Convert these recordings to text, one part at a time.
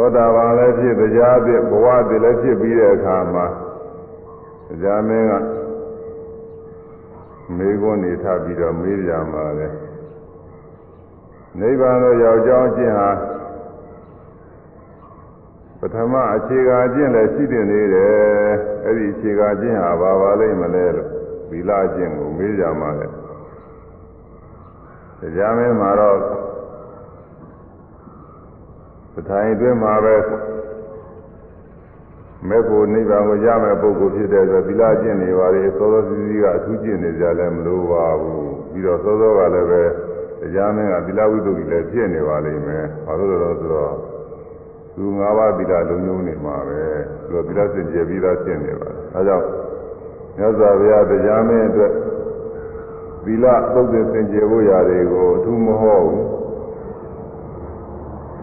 သောတာပန်လည်းဖြစ်တရားဖြစ်ဘဝဖြစ်လည်းဖြစ်ပြီးတဲ့အခါမှာတရားမင်းကမေခွန်းနေထပြီးတော့မေးပြန်ပါလေနိဗ္ဗာန်တော့ရောက်ကြောင်းခြင်းဟာပထမအခြေခံခြင်းလည်းရှိတင်နေတယ်အဲ့ဒီအခြေခံခြင်းဟာဘာပါလိမ့်မလဲလို့ဗီလာခြင်းကိုမေးကြမှာလေတရားမင်းမှာတော့ထိုင်အတွင်းမှာပဲမေဖို့နိဗ္ဗာန်ကိုရမယ်ပုဂ္ဂိုလ်ဖြစ်တဲ့ဆိုသီလကျင့်နေပါလေသောသောစီစီကအထူးကျင့်နေကြလဲမလိုပါဘူးပြီးတော့သောသောကလည်းပဲတရားမင်းကသီလဝိတ္တုကြီးလည်းကျင့်နေပါလိမ့်မယ်ဘာလို့လဲဆိုတော့သူငါးပါးသီလလုံးလုံးနေမှာပဲသူကသီလစင်ကြယ်ပြီးသားကျင့်နေပါအဲကြောင့်မြတ်စွာဘုရားတရားမင်းအတွက်သီလသုတ်သင်စင်ကြယ်ဖို့ရာတွေကိုအထူးမဟုတ်ဘူး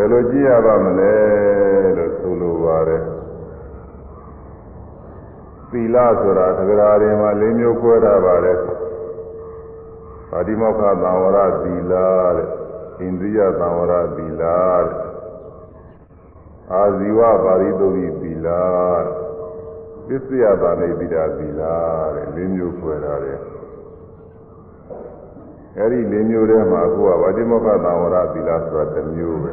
ယ်လိုကြည့်ရပါမလဲလို့ဆိုလိုပါတယ်သီလဆိုတာသက္ကရာတွေမှာ၄မျိုးကွဲထားပါတယ်ပါတိမောက္ခသံဝရသီလတဲ့အိန္ဒိယသံဝရသီလတဲ့အာဇီဝပါရိသုဒိသီလတဲ့ပစ္စယပါနေပိတာသီလတဲ့၄မျိုးခွဲထားတယ်အဲဒီ၄မျိုးထဲမှာအခုကဝတိမောကသံဝရသီလဆိုတာတစ်မျိုးပဲ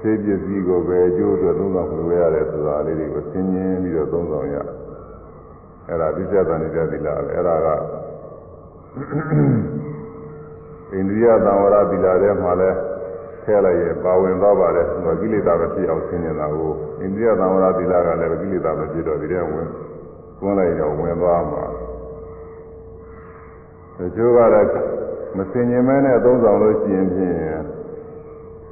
စေပစ္စည်းကိုပဲအကျိုးအတွက်သုံးဆောင်ဖွယ်ရတယ်ဆိုတာလေးတွေကိုသင်ញင်းပြီးတော့သုံးဆောင်ရအဲ့ဒါပြစ္ဆတန်နေတဲ့သီလပဲအဲ့ဒါကအိန္ဒိယသံဝရသီလထဲမှာလဲထည့်လိုက်ရပါဝင်တော့ပါတယ်ဆိုတော့ကိလေသာမဖြစ်အောင်သင်ញင်းတာကိုအိန္ဒိယသံဝရသီလကလည်းကိလေသာမဖြစ်တော့ဒီထဲဝင်ကွန်းလိုက်တော့ဝင်သွားမှာတချို့ကတော့မသင်ញင်းမဲနဲ့သုံးဆောင်လို့ရှိရင်ဖြင့်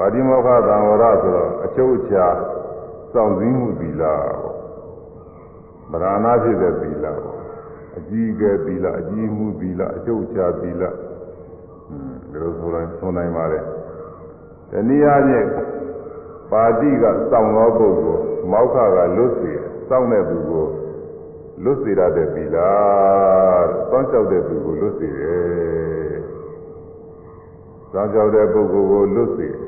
ပါတိမောခသံဝရဆိုတော့အချုပ်အချာစောင့်စည်းမှုသီလပေါ့ဗရဏာဖြစ်တဲ့သီလပေါ့အကြီးကဲသီလအကြီးမှုသီလအချုပ်အချာသီလဟွန်းဒါလိုဆိုရင်ဆုံးနိုင်ပါလေတနည်းအားဖြင့်ပါတိကစောင့်သောပုဂ္ဂိုလ်မောခကလွတ်စေစောင့်တဲ့ပုဂ္ဂိုလ်လွတ်စေရတဲ့သီလတောင်းလျှောက်တဲ့ပုဂ္ဂိုလ်လွတ်စေတယ်တောင်းလျှောက်တဲ့ပုဂ္ဂိုလ်ကိုလွတ်စေတယ်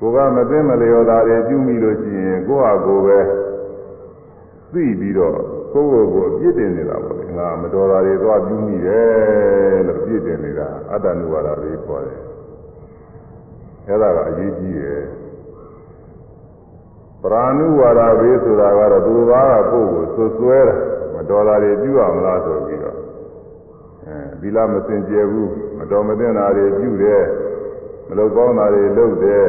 ကိုကမသိမလျော်တာတွေပြုမိလို့ရှိရင်ကိုယ့်ဟာကိုယ်ပဲသိပြီးတော့ကိုယ့်ကိုယ်ကိုအပြစ်တင်နေတာပေါ့လေငါမတော်တာတွေသွားပြုမိတယ်လို့ပြစ်တင်နေတာအတ္တနုဝါဒလေးခေါ်တယ်အဲ့ဒါကအရေးကြီးတယ်ပရာနုဝါဒဘေးဆိုတာကတော့သူဘာကကိုယ့်ကိုဆွဆွဲတာမတော်တာတွေပြုအောင်လားဆိုပြီးတော့အဲဒီလားမစင်ကြယ်ဘူးမတော်မသင့်တာတွေပြုတယ်မလုပ်ကောင်းတာတွေလုပ်တယ်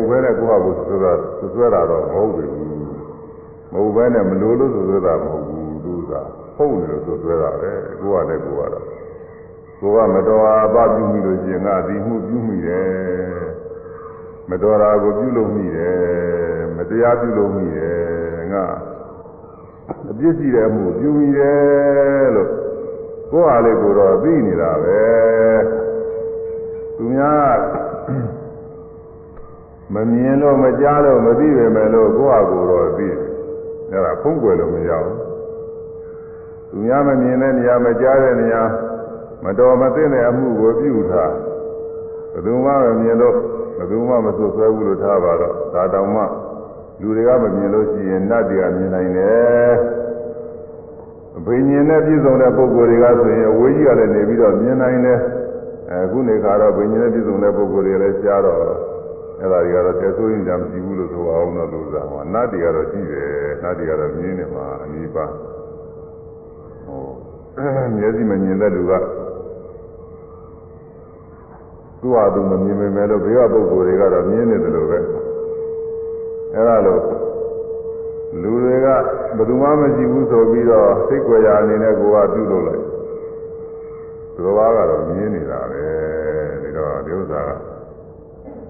ဟုတ်ပဲနဲ့ကိုယ့်ဟာကိုယ်စွဲတာစွဲတာတော့မဟုတ်ဘူးမဟုတ်ပဲနဲ့မလို့လို့စွဲတာမဟုတ်ဘူးသူကဟုတ်တယ်လို့စွဲတာပဲကိုယ့်ဟာနဲ့ကိုယ်ကတော့ကိုယ်ကမတော်အားပပြုမိလို့ရှင်ကဒီမှုပြုမိတယ်မတော်တာကိုပြုလုပ်မိတယ်မတရားပြုလုပ်မိတယ်ငါအပြစ်ရှိတဲ့အမှုပြုမိတယ်လို့ကိုယ်ဟာလေးကိုယ်တော့သိနေတာပဲသူများကမမြင်လို့မကြားလို့မသိပဲမဲ့လို့ကိုယ့်အကိုယ်တော့သိအဲ့ဒါဖုံးကွယ်လို့မရဘူးသူများမမြင်တဲ့နေရာမကြားတဲ့နေရာမတော်မသင့်တဲ့အမှုကိုပြုထားဘယ်သူမှမမြင်လို့ဘယ်သူမှမဆွဆွဲဘူးလို့ထားပါတော့ဒါတောင်မှလူတွေကမမြင်လို့ရှိရင်နတ်တွေကမြင်နိုင်တယ်အဘိညာဉ်နဲ့ပြည့်စုံတဲ့ပုဂ္ဂိုလ်တွေကဆိုရင်အဝေးကြီးကလည်းနေပြီးတော့မြင်နိုင်တယ်အခုနေခါတော့ဘိညာဉ်နဲ့ပြည့်စုံတဲ့ပုဂ္ဂိုလ်တွေလည်းရှားတော့အဲ့ဒါတွေကတော့တဲဆိုရင်တမ်းကြည့်ဘူးလို့ဆိုအောင်တော့လို့စားမှာနတ်တွေကတော့ကြည့်တယ်နတ်တွေကတော့မြင်နေမှာအနိပါဟိုမျက်စိမမြင်တဲ့လူကသူ့ဟာသူမမြင်ပေမဲ့လို့ဘေးကပုဂ္ဂိုလ်တွေကတော့မြင်နေတယ်လို့ပဲအဲ့ဒါလို့လူတွေကဘယ်သူမှမကြည့်ဘူးဆိုပြီးတော့စိတ်ကြွယ်ရာအနေနဲ့ကိုကပြုလုပ်လိုက်သူတော်ကတော့မြင်နေတာပဲဒါတော့ဒီဥစ္စာက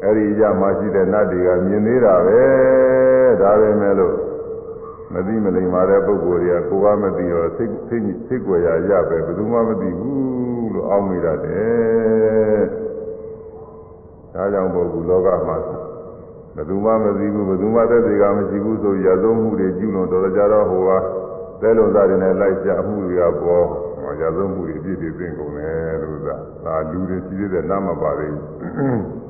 ihe amasidena ghae na irdlo b imere i mara ebe oo bi ig ya ya ngwa eb wu bodo nw bi ga amaio ụzo yazoji ụlọdorojir ọhụwa deload nlaihụa abụọ a iamabara i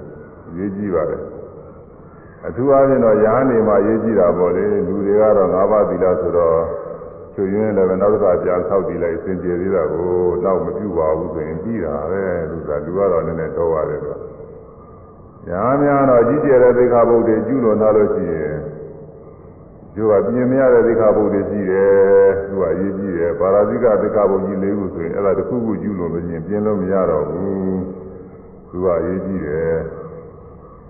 ရေးကြည့်ပါတယ်အထူးအားဖြင့်တော့ရဟန်းတွေမှာရေးကြည့်တာပေါ့လေလူတွေကတော့၅ပါးသီလဆိုတော့ချွေရင်းလည်းပဲနောက်တစ်ခါပြန်ဆောက်တည်လိုက်စင်ကြယ်သေးတာကိုနောက်မပြုပါဘူးဆိုရင်ပြီးတာပဲလူကလူကတော့နည်းနည်းတော့ရတယ်ကွာညာများတော့ကြီးကျယ်တဲ့သိက္ခာပုဒ်တွေကျူးလွန်လာလို့ရှိရင်သူကပြင်မရတဲ့သိက္ခာပုဒ်တွေရှိတယ်သူကအရေးကြီးတယ်ပါရာဇိကသိက္ခာပုဒ်ကြီး၄ခုဆိုရင်အဲ့ဒါတစ်ခုခုကျူးလွန်လို့ရှိရင်ပြင်လို့မရတော့ဘူးသူကအရေးကြီးတယ်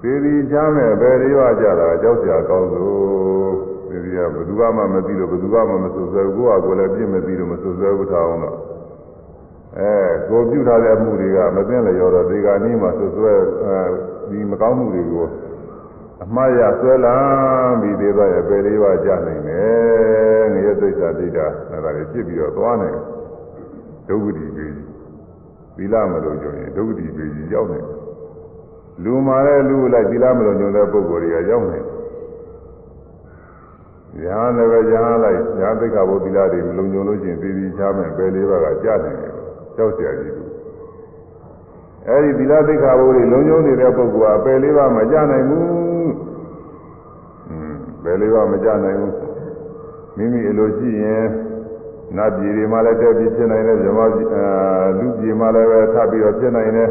သေဒီချမ်းမဲ့ဘယ်တွေရကြတာကြောက်စရာကောင်းလို့သေဒီကဘယ်သူမှမသိလို့ဘယ်သူမှမစွဆွဲကိုယ့်ဟာကိုယ်လည်းပြစ်မသိလို့မစွဆွဲဘူးထားအောင်တော့အဲကိုပြုထားတဲ့အမှုတွေကမသိလျော်တော့ဒီကနေ့မှစွဆွဲအဲဒီမကောင်းမှုတွေကိုအမှားရဆွဲလာပြီးသေးပါရဲ့ဘယ်လေးပါးကြနိုင်မယ်ငရဲသိစ္စာတိတာအဲဒါတွေဖြစ်ပြီးတော့သွားနိုင်ဒုက္ခတိပေးကြီးသီလမလို့ကြုံရင်ဒုက္ခတိပေးကြီးရောက်နိုင်လူမာတဲ့လူလိုက်သီလမလုံခြုံတဲ့ပုဂ္ဂိုလ်တွေကရောက်နေရဟန်းလည်းပဲရဟန်းလိုက်ရဟန်းသိက္ခာပုသီလတွေမလုံခြုံလို့ရှိရင်ပြည်ပြည်ချမ်းမဲ့ပယ်လေးပါးကကြာနေတယ်ကြောက်ကြရကြီးလူအဲဒီသီလသိက္ခာပုတွေလုံခြုံနေတဲ့ပုဂ္ဂိုလ်ကပယ်လေးပါးမကြာနိုင်ဘူးอืมပယ်လေးပါးမကြာနိုင်ဘူးမိမိအလိုရှိရင်နတ်ပြည်တွေမှာလည်းတက်ပြီးဖြစ်နိုင်တယ်ဇမလူပြည်မှာလည်းပဲထပ်ပြီးတော့ဖြစ်နိုင်တယ်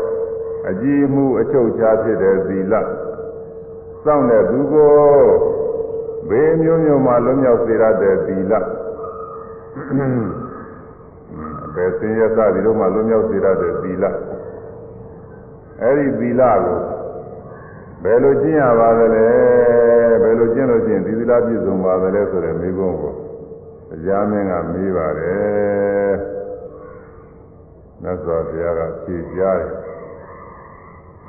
အကြည်မှုအချုပ်ချာဖြစ်တဲ့သီလစောင့်တဲ့သူကိုဘေးမျိုးမျိုးမှာလွတ်မြောက်စေရတဲ့သီလဘယ်စင်ရသဒီလိုမှလွတ်မြောက်စေရတဲ့သီလအဲဒီသီလကိုဘယ်လိုကျင့်ရပါသလဲဘယ်လိုကျင့်လို့ရှိရင်ဒီသီလပြည့်စုံပါသလဲဆိုတဲ့မိဘုံကိုအကြမ်းင်းကမေးပါတယ်မြတ်စွာဘုရားကဖြေကြားတယ်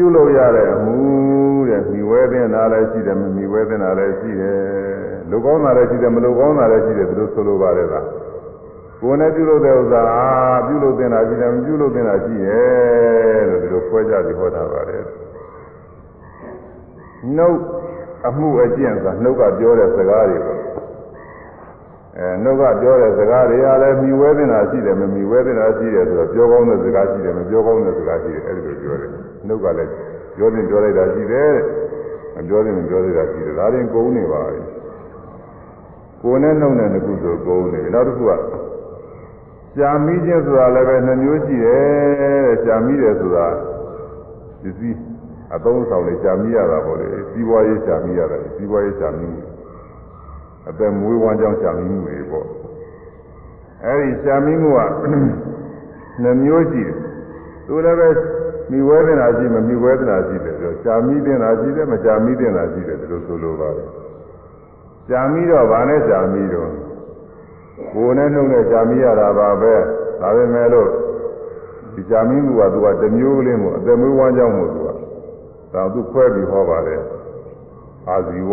ပြုလုပ်ရတဲ့အမှုတဲ့မိဝဲသင်းတာလည်းရှိတယ်မမိဝဲသင်းတာလည်းရှိတယ်လူကောင်းတာလည်းရှိတယ်မလူကောင်းတာလည်းရှိတယ်ဘယ်လိုဆိုလိုပါလဲလားကိုယ်နဲ့ပြုလုပ်တဲ့ဥစ္စာပြုလုပ်သင့်တာရှိတယ်မပြုလုပ်သင့်တာရှိတယ်လို့ဒီလိုခွဲကြပြီးဟောတာပါတယ်နှုတ်အမှုအကျင့်ဆိုတာနှုတ်ကပြောတဲ့စကားတွေပေါ့အဲနှုတ်ကပြောတဲ့စကားတွေအားလည်းမြည်ဝဲတင်တာရှိတယ်မမြည်ဝဲတင်တာရှိတယ်ဆိုတော့ပြောကောင်းတဲ့စကားရှိတယ်မပြောကောင်းတဲ့စကားရှိတယ်အဲဒီလိုပြောတယ်နှုတ်ကလည်းပြောတင်ပြောလိုက်တာရှိတယ်မပြောတင်မပြောလိုက်တာရှိတယ်ဒါရင်ကုန်းနေပါပဲကိုယ်နဲ့နှုတ်နဲ့တစ်ခုဆိုကုန်းနေနောက်တစ်ခုကရှာမိခြင်းဆိုတာလည်းပဲနှမျိုးရှိတယ်ရှာမိတယ်ဆိုတာဒီစီအသုံးဆောင်လေရှာမိရတာပေါ့လေစီးပွားရေးရှာမိရတယ်စီးပွားရေးရှာမိတယ်အသက်မွေးဝမ်းကြောင်းရှာမိမှုတွေပေါ့အဲဒီရှာမိမှုကနှမျိုးရှိတယ်သူလည်းပဲမိဝဲတင်တာရှိမမိဝဲတင်တာရှိတယ်ဆိုရှာမိတင်တာရှိတယ်မရှာမိတင်တာရှိတယ်ဒီလိုဆိုလိုပါတယ်ရှာမိတော့ဗာနဲ့ရှာမိတော့ကိုယ်နဲ့နှုတ်နဲ့ရှာမိရတာပါပဲဒါပေမဲ့လို့ဒီရှာမိမှုကသူကတမျိုးလေးမို့အသက်မွေးဝမ်းကြောင်းမို့သူကဒါသူခွဲပြီးဟောပါတယ်အာဇီဝ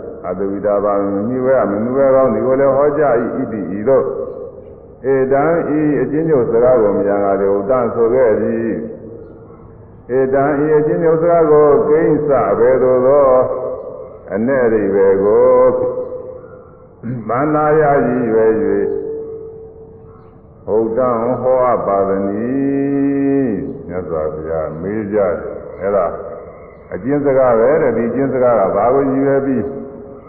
အတဝိတာဘာမမိဝဲမမိဝဲကောင်းဒီကိုလည်းဟောကြဤဣတိဤတို့ဧတံဤအချင်းညို့စကားကိုမြန်လာတယ်ဥတန်ဆိုခဲ့သည်ဧတံဤအချင်းညို့စကားကိုကိဉ္စဘယ်သို့သောအ내ရိပဲကိုမန္နာရကြီးပဲ၍ဟုတ်တံဟောအပ်ပါသည်မြတ်စွာဘုရားမေးကြတယ်အဲ့ဒါအကျဉ်းစကားပဲတဲ့ဒီကျဉ်းစကားကဘာကိုယူရပြီး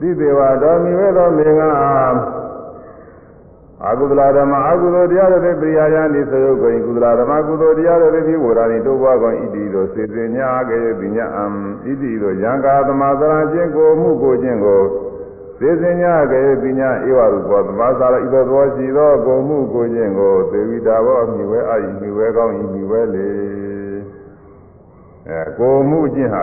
diiwadamiwelomaaagụagụodiarbiri yayanze onyi gudoraragụloarobi wụradoo diilo nabnye idiilo yaga aarajigụ mugojingụ sezenye a gaebinye a iwardmazara ibeoji lgụ mugojingụ dewida ohiwe oyihiwehiwel gmụjiha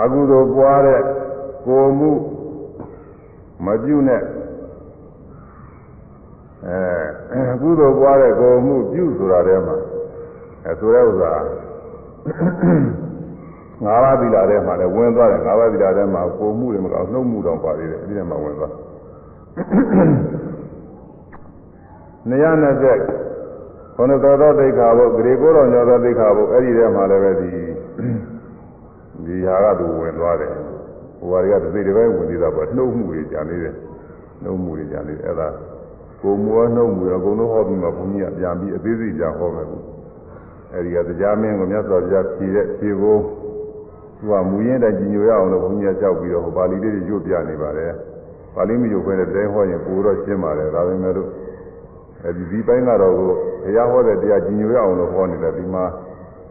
အကုသိုလ်ပွားတဲ့ကိုမှုမပြုနဲ့အဲကုသိုလ်ပွားတဲ့ကိုမှုပြုဆိုတာထဲမှာအဲဆိုတဲ့ဥစ္စာငါးပါးသီလထဲမှာလည်းဝင်သွားတယ်ငါးပါးသီလထဲမှာကိုမှုတွေမကောင်းနှုတ်မှုတောင်ပါသေးတယ်အဲဒီထဲမှာဝင်သွား220ခန္ဓာတော်သောဒိဋ္ဌာဘုဂရေကိုတော်ညောသောဒိဋ္ဌာဘုအဲ့ဒီထဲမှာလည်းပဲဒီဒီဟာကသူဝင်သွားတယ်ဟိုဟာတွေကတစ်စိတ်တစ်ပိုင်းဝင်သေးတာပေါ့နှုတ်မှုတွေကြာနေတယ်နှုတ်မှုတွေကြာနေတယ်အဲ့ဒါကိုမွားနှုတ်မှုအကုန်လုံးဟောပြီးမှဘုန်းကြီးကပြန်ပြီးအသေးစိတ်ကြာဟောမယ်အဲ့ဒီကတရားမင်းကိုမြတ်စွာဘုရားဖြေတဲ့ဖြေဖို့သူကမူရင်းတိုင်ကြီးညိုရအောင်လို့ဘုန်းကြီးကကြောက်ပြီးတော့ဟိုပါဠိလေးတွေရွတ်ပြနေပါတယ်ပါဠိမရွတ်ခဲတဲ့တဲဟောရင်ပိုတော့ရှင်းပါတယ်ဒါပေမဲ့လို့အဲဒီဒီပိုင်းကတော့ဘုရားဟောတဲ့တရားကြီးညိုရအောင်လို့ဟောနေတယ်ဒီမှာ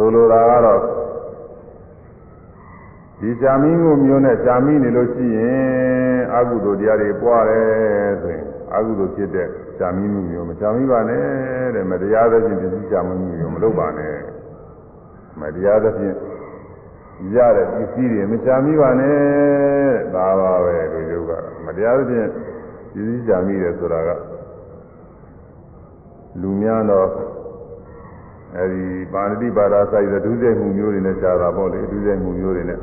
ဆိုလိုတာကတော့ဒီဇာမင်းကိုမျိုးနဲ့ဇာမင်းနေလို့ရှိရင်အကုသိုလ်တရားတွေပွားတယ်ဆိုရင်အကုသိုလ်ဖြစ်တဲ့ဇာမင်းမှုမျိုးမဇာမင်းပါနဲ့တဲ့မတရားသဖြင့်ပစ္စည်းဇာမင်းမှုမျိုးမလုပ်ပါနဲ့မတရားသဖြင့်ရတဲ့ပစ္စည်းတွေမဇာမင်းပါနဲ့ဒါပါပဲလူယုကမတရားသဖြင့်ပစ္စည်းဇာမင်းတယ်ဆိုတာကလူများတော့အဲဒီပါဠိပါဒစိုက်တဲ့ဒုစရိုက်မှုမျိုးတွေနဲ့ခြားတာပေါ့လေဒုစရိုက်မှုမျိုးတွေနဲ့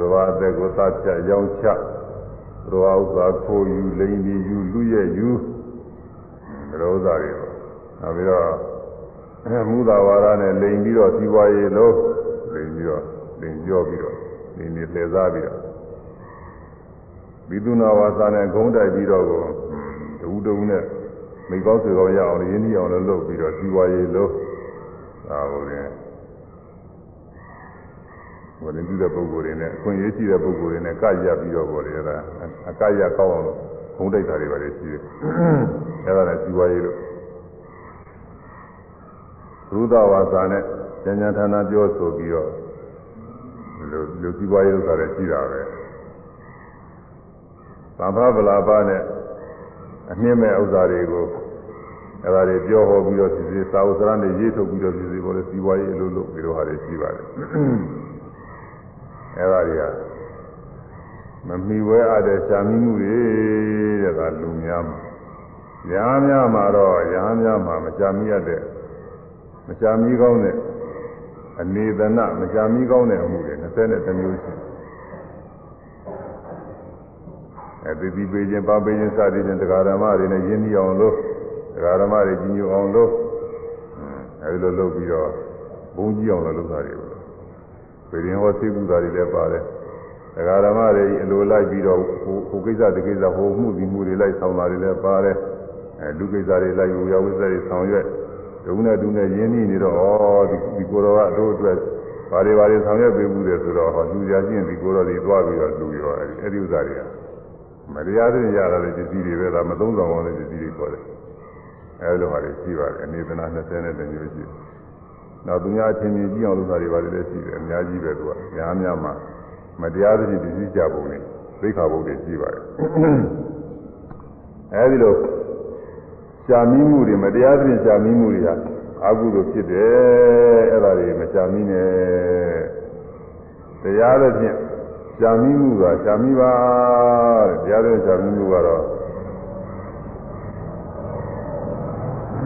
ဘုရားအသက်ကိုသတ်ဖြတ်ရောင်းချဘုရားဥစ္စာခိုးယူလိမ်ပြီးယူလူရဲ့ယူဘုရားဥစ္စာတွေပေါ့နောက်ပြီးတော့မူသာဝါဒနဲ့လိမ်ပြီးတော့စီးပွားရေးလုံးလိမ်ပြီးတော့လိမ်ကြောပြီးတော့လိမ်နေလှည့်စားပြီးတော့ဘိသုနာဝါစာနဲ့ဂုံးတိုက်ပြီးတော့ကိုတူတူနဲ့မိကောင်းဆွေကောင်းရအောင်ရင်းနှီးအောင်လုပ်ပြီးတော့စီးပွားရေးလုံးဒါဟုတ်တယ်ဝိနည်းပြုတဲ့ပုဂ္ဂိုလ်တွေနဲ့အခွင့်အရေးရှိတဲ့ပုဂ္ဂိုလ်တွေနဲ့ကရပြီးတော့ပေါ်တယ်အဲ့ဒါအကရကောက်အောင်လို့ဘုံတိုက်တာတွေပါလေရှိတယ်အဲ့ဒါလည်းဇီဝရေးလို့သုဒ္ဓဝါစာနဲ့ဉာဏ်ဉာဏ်ဌာနပြောဆိုပြီးတော့လူလူဇီဝရေးလို့ဆိုတာရှိတာပဲသဗ္ဗဗလာပနဲ့အနှင်းမဲ့ဥစ္စာတွေကိုအဲ့ဒါတွေပြောဟောပြီးတော့စီစီစာဥစရနဲ့ရေးထုတ်ပြီးတော့စီစီပေါ်လဲစီဝါရေးအလုပ်လုပ်ပြီးတော့ဟာတွေရှိပါတယ်အဲ့ဒါတွေကမမီဝဲအပ်တဲ့ရှာမိမှုတွေတဲ့ကလူများမှာရာများမှာတော့ရာများမှာမရှာမိရတဲ့မရှာမိကောင်းတဲ့အနေသနမရှာမိကောင်းတဲ့အမှုတွေ23မျိုးရှိတယ်အဲဒီဒီပေးခြင်းပါပေးခြင်းစသည်ဖြင့်တရားဓမ္မတွေနဲ့ယဉ်ကျေးအောင်လို့ဒကာဓမ္မတွေကြီးညိုအောင်လုပ်အဲဒီလိုလုပ်ပြီးတော့ဘုံကြီးအောင်လုပ်တာတွေပဲပေရင်ဟောသိကုသာတွေလည်းပါတယ်ဒကာဓမ္မတွေအလိုလိုက်ပြီးတော့ဟိုကိစ္စဒီကိစ္စဟိုမှုဒီမှုတွေလိုက်ဆောင်တာတွေလည်းပါတယ်အဲလူကိစ္စတွေလိုက်ယူရဝိစ္စတွေဆောင်ရွက်ဒုနဲ့ဒုနဲ့ရင်းနှီးနေတော့ဩဒီဒီကိုတော်ကတို့အတွက်ဘာတွေဘာတွေဆောင်ရွက်ပေးမှုတယ်ဆိုတော့ဟောလူကြချင်းဒီကိုတော်တွေသွားပြီးတော့လူရောအဲဒီဥစ္စာတွေကမတရားတဲ့ရတာလည်းပစ္စည်းတွေပဲဒါမသုံးဆောင်အောင်လည်းပစ္စည်းတွေခေါ်တယ်အဲလိုပါလေရှိပါတယ်အနေသနာ20နဲ့တမျိုးရှိတယ်။နောက်သူများအချင်းချင်းကြည့်အောင်လုပ်တာတွေပါလေလည်းရှိတယ်အများကြီးပဲသူကများများမှမတရားသဖြင့်ဒီစီကြပုံနဲ့သိခါပုံတွေရှိပါတယ်။အဲဒီလိုရှာမိမှုတွေမတရားသဖြင့်ရှာမိမှုတွေဟာအကုသိုလ်ဖြစ်တယ်အဲ့ဒါတွေမရှာမိနဲ့တရားသဖြင့်ရှာမိမှုကရှာမိပါတရားသဖြင့်ရှာမိမှုကတော့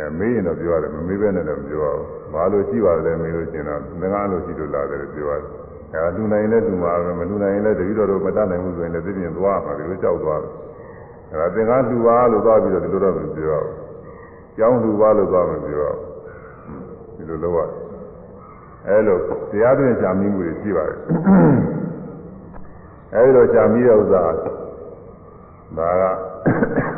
အဲမေးရင်တော့ပြောရတယ်မမေးဘဲနဲ့တော့မပြောရဘူးဘာလို့ရှိပါလဲမေးလို့ကျင်တော့ငကားလို့ရှိလို့လာတယ်ပြောရတယ်အဲလူနိုင်လဲလူမှာပဲမလူနိုင်လဲတတိတော်တို့မတတ်နိုင်ဘူးဆိုရင်လည်းသိပြင်သွားမှာဒီလိုကြောက်သွားတယ်အဲဒါသင်္ကားလူပါလို့သွားပြီးတော့ဒီလိုတော့မပြောရဘူးကျောင်းလူပါလို့သွားမပြောရဘူးဒီလိုလုပ်ရတယ်အဲလိုတရားတွင်ရှာမိမှုတွေရှိပါတယ်အဲဒီလိုရှာမိတဲ့ဥစ္စာဒါက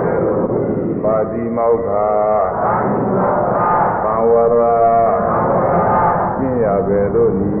ပါတိမောက္ခသံဝရပြည့်ရပဲလို့ဤ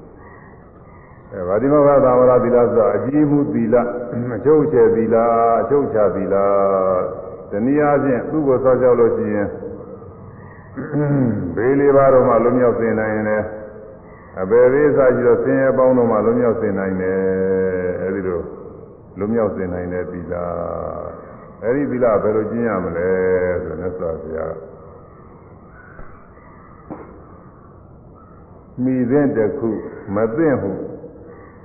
အဲဗာဒီမောကသာဝရသီလဆိုတာအကြည့်မှုသီလအချုပ်ချယ်သီလအချုပ်ချသီလတနည်းအားဖြင့်သူ့ကိုဆောက်ကြောက်လို့ရှိရင်ဘေးလေးပါးတော့မှလွမြောက်စေနိုင်တယ်အဘယ်ဘေးစားရှိတော့ဆင်းရဲပေါင်းတော့မှလွမြောက်စေနိုင်တယ်အဲဒီလိုလွမြောက်စေနိုင်တဲ့သီလအဲဒီသီလဘယ်လိုကျင့်ရမလဲဆိုတော့ဆောဆရာမိသင့်တခုမသင့်ဟု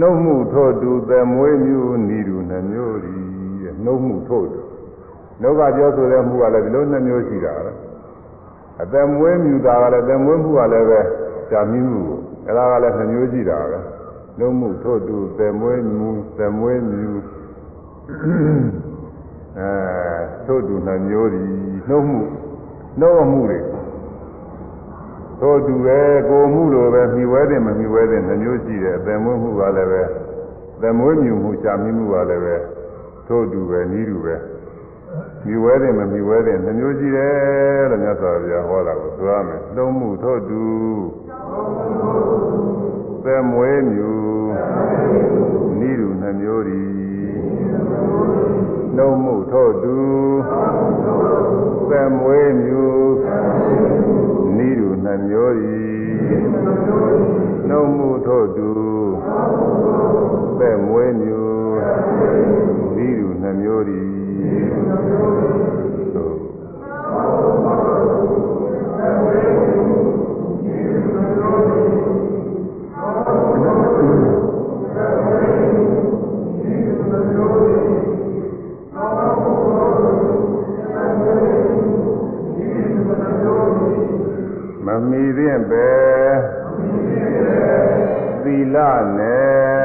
နှုတ်မှုထို့တူသမွေးမျိုးနီတူနှမျိုးဒီနှုတ်မှုထို့တူနှုတ်ကပြောဆိုတဲ့မှုကလည်းဒီလိုနှမျိုးရှိတာပဲအသမွေးမြူတာကလည်းသမွေးမှုကလည်းပဲဇာမိမှုကိုအဲဒါကလည်းနှမျိုးရှိတာပဲနှုတ်မှုထို့တူသမွေးမြူသမွေးမြူအဲထို့တူနှမျိုးဒီနှုတ်မှုနှုတ်မှုတွေသို့တူပဲကိုမှုလိုပဲမိဝဲတယ်မမိဝဲတယ်နှမျိုးရှိတယ်အပင်မွေးမှုကလည်းပဲသမွေးမြူမှုရှာမိမှုကလည်းပဲသို့တူပဲနီးတူပဲမိဝဲတယ်မမိဝဲတယ်နှမျိုးရှိတယ်လို့မြတ်စွာဘုရားဟောတာကိုသွားမယ်သုံးမှုသို့တူသမွေးမြူနီးတူနှမျိုးဒီသုံးမှုသို့တူသမွေးမြူနှမျိုးသည်နှုတ်မှုထို့သူပဲ့မွေးမျိုးသီးသူနှမျိုးသည်သို့မီသင့်ပဲသီလနဲ့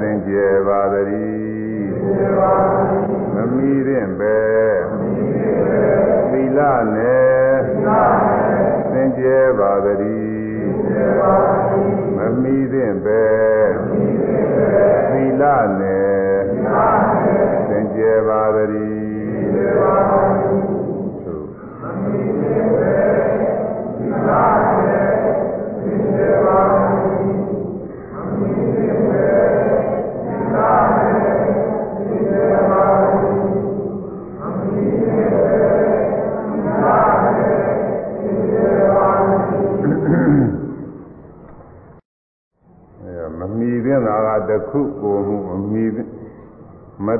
သင်ကျေပါသည်မမီသင့်ပဲသီလနဲ့သင်ကျေပါသည်မမီသင့်ပဲ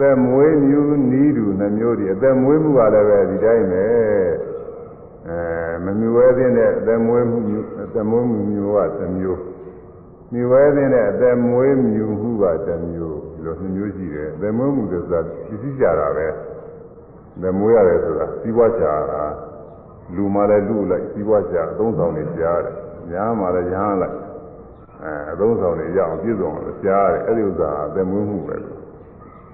သက်မွေးမြူနီးတူနှမျိုးတွေအသက်မွေးမှုကလည်းပဲဒီတိုင်းပဲအဲမမြူဝဲခြင်းတဲ့အသက်မွေးမှုအသက်မွေးမှုမျိုးကတစ်မျိုးမြူဝဲခြင်းတဲ့အသက်မွေးမြူမှုကတစ်မျိုးလို့နှမျိုးရှိတယ်အသက်မွေးမှုဆိုတာသိသိကြတာပဲသက်မွေးရတယ်ဆိုတာစီးပွားချတာလူမှလည်းလူလိုက်စီးပွားချအသုံးဆောင်နေကြားတယ်ညာမှလည်းညာလိုက်အဲအသုံးဆောင်နေရအောင်ပြည့်စုံအောင်ကြားတယ်အဲ့ဒီဥစ္စာအသက်မွေးမှုပဲလို့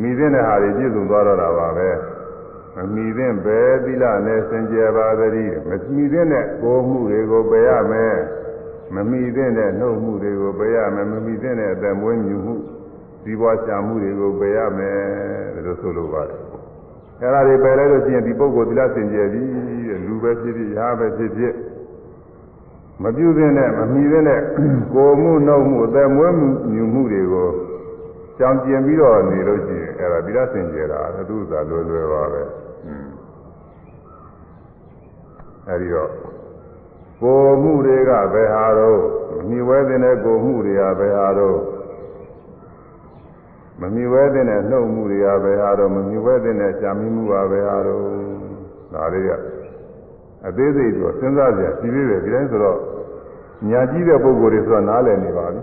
မိသင့်တဲ့ဟာတွေပြည့်စုံသွားတော့တာပါပဲမမိသင့်ပဲသီလနဲ့စင်ကြယ်ပါသတည်းမမိသင့်တဲ့ကိုမှုတွေကိုပယ်ရမယ်မမိသင့်တဲ့နှုတ်မှုတွေကိုပယ်ရမယ်မမိသင့်တဲ့အတမွေးမြူမှုဒီဘွားရှာမှုတွေကိုပယ်ရမယ်လို့ဆိုလိုပါတယ်အဲ့ဒါတွေပယ်လိုက်လို့ရှိရင်ဒီပုဂ္ဂိုလ်သီလစင်ကြယ်ပြီတဲ့လူပဲဖြစ်ဖြစ်ရာပဲဖြစ်ဖြစ်မပြုသင့်တဲ့မမိသင့်တဲ့ကိုမှုနှုတ်မှုအတမွေးမြူမှုတွေကိုကြောင်ကျင်ပြီးတော့နေလို့ရှိရင်အဲ့ဒါပြီးတော့ဆင်ကျဲတာအတုသာလွယ်လွယ်ပါပဲအဲ့ဒီတော့ကိုမှုတွေကဘယ်ဟာတော့မြည်ဝဲတဲ့ကိုမှုတွေကဘယ်ဟာတော့မမြည်ဝဲတဲ့နှုတ်မှုတွေကဘယ်ဟာတော့မမြည်ဝဲတဲ့ရှားမိမှုပါဘယ်ဟာတော့ဒါတွေကအသေးစိတ်ဆိုစဉ်းစားကြည့်ပြီးပြီဒီတိုင်းဆိုတော့ညာကြီးတဲ့ပုံကိုယ်တွေဆိုတော့နားလည်နေပါပြီ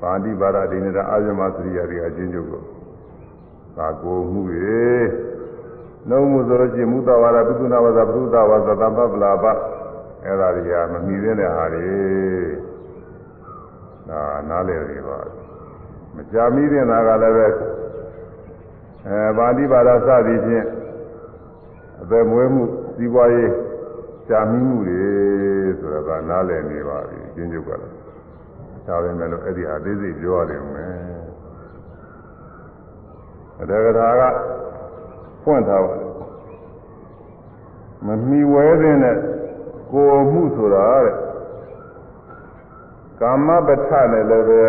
ပါဠိပါဒဒိနေတာအာယမစရိယာတွေအချင်းချုပ်ကိုသာကိုမှုရေနှုံးမှုဆိုလို့ရှိရင်မူတဝါဒပုသနာဝါဒပုသဝါဒသမ္ပပလာပအဲ့ဒါတွေကမမီသင့်တဲ့ဟာတွေဒါနားလည်နေပါမကြမီသင့်တာကလည်းပဲအဲပါဠိပါဒစသည်ဖြင့်အသက်မွေးမှုစီးပွားရေးကြာမီမှုတွေဆိုတော့ဒါနားလည်နေပါပြီအချင်းချုပ်ကလည်းဒါပဲမဲ့လို့အဲ့ဒီဟာသေးသေးပြောရတယ်မယ်အတက္ကရာကဖွင့်ထားပါတယ်မမီဝဲတဲ့နဲ့ကိုယ်မှုဆိုတာတဲ့ကာမပဋ္ဌာနဲ့လည်းပဲ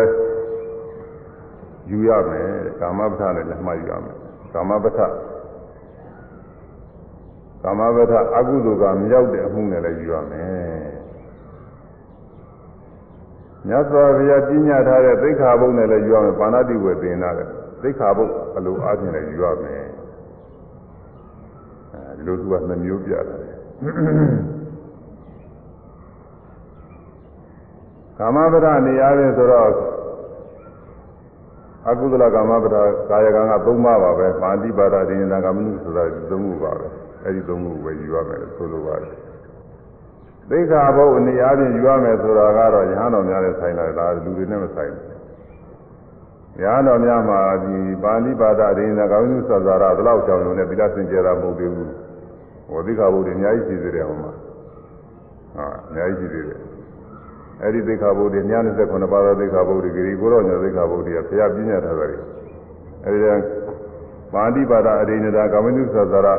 ယူရမယ်ကာမပဋ္ဌာနဲ့လည်းမှတ်ယူရမယ်ကာမပဋ္ဌာကာမပဋ္ဌာအကုသိုလ်ကမရောက်တဲ့အမှုနဲ့လည်းယူရမယ်မြတ်စွာဘုရားပြညာထားတဲ့သိက္ခာပုဒ်နဲ့လည်းယူရမယ်ပါဏာတိဝေပင်နာတဲ့သိက္ခာပုဒ်အလိုအားဖြင့်လည်းယူရမယ်အဲဒီလိုသူကနှမျိုးပြတာလေကာမဗဒနေရာတွေဆိုတော့အကုသလကာမဗဒကာယကံက၃ပါးပါပဲပါဠိပါဒဒိဉ္ဇာကမနုဆိုတာ၃ခုပါပဲအဲဒီ၃ခုပဲယူရမယ်ဆိုလိုပါတယ်သိက္ခာဘုတ်အနေအားဖြင့်ယူရမယ်ဆိုတာကတော့ရဟန်းတော်များနဲ့ဆိုင်လာတာလူတွေနဲ့မဆိုင်ဘူး။ရဟန်းတော်များမှာဒီပါဠိပါဒရင်းသကောင်းစုဆရာရဘလောက်ကြောင်လုံးနဲ့သီလစင်ကြယ်တာမဟုတ်သေးဘူး။ဝသိက္ခာဘုတ်တွေအများကြီးရှိသေးတယ်ဟောမှာ။ဟာအများကြီးရှိသေးတယ်။အဲ့ဒီသိက္ခာဘုတ်တွေညာ29ပါးသောသိက္ခာဘုတ်တွေဂရီကိုရောညာသိက္ခာဘုတ်တွေကဘုရားပြညာထားတာတွေ။အဲ့ဒီပါဠိပါဒအရင်းသကောင်းစုဆရာရ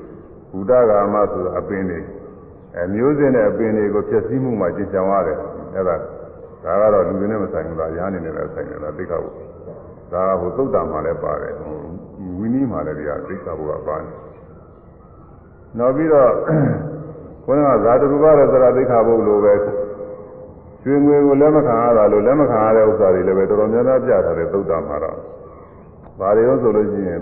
ဘုဒ္ဓဂါမဆိုတာအပင်တွေအမျိုးစင်တဲ့အပင်တွေကိုဖျက်ဆီးမှုမှာကြင်ကြံရတယ်အဲ့ဒါဒါကတော့လူတွေနဲ့မဆိုင်ဘူးလားရဟန်းတွေနဲ့လည်းဆိုင်တယ်လားသိက္ခာဘုဒါဟိုသုတ်တံမှာလည်းပါတယ်ဝိနည်းမှာလည်းတရားသိက္ခာဘုကပါတယ်နောက်ပြီးတော့ခေါင်းကဇာတရူပရသရသိက္ခာဘုလိုပဲရွှေငွေကိုလက်မခံရတာလို့လက်မခံရတဲ့ဥစ္စာတွေလည်းပဲတော်တော်များများပြထားတယ်သုတ်တံမှာတော့ဘာတွေလို့ဆိုလို့ရှိရင်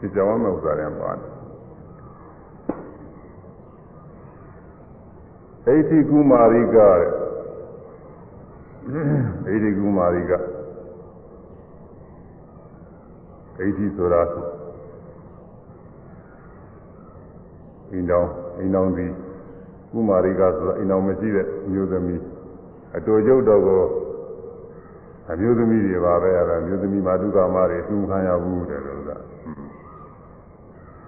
ဖြစ်ကြောင်းမဲ့ဥစ္စာတွေပါတယ်ဣတိကုမာရိကတဲ့ဣတိကုမာရိကဣတိဆိုတာအိမ်တော်အိမ်တော်ဒီကုမာရိကဆိုတာအိမ်တော်မရှိတဲ့မျိုးသမီးအတော်ကျုပ်တော်ကိုအမျိုးသမီးတွေပါပဲအဲ့ဒါမျိုးသမီးမာတုကာမတွေသူခံရဘူးတဲ့လို့ဆိုတာ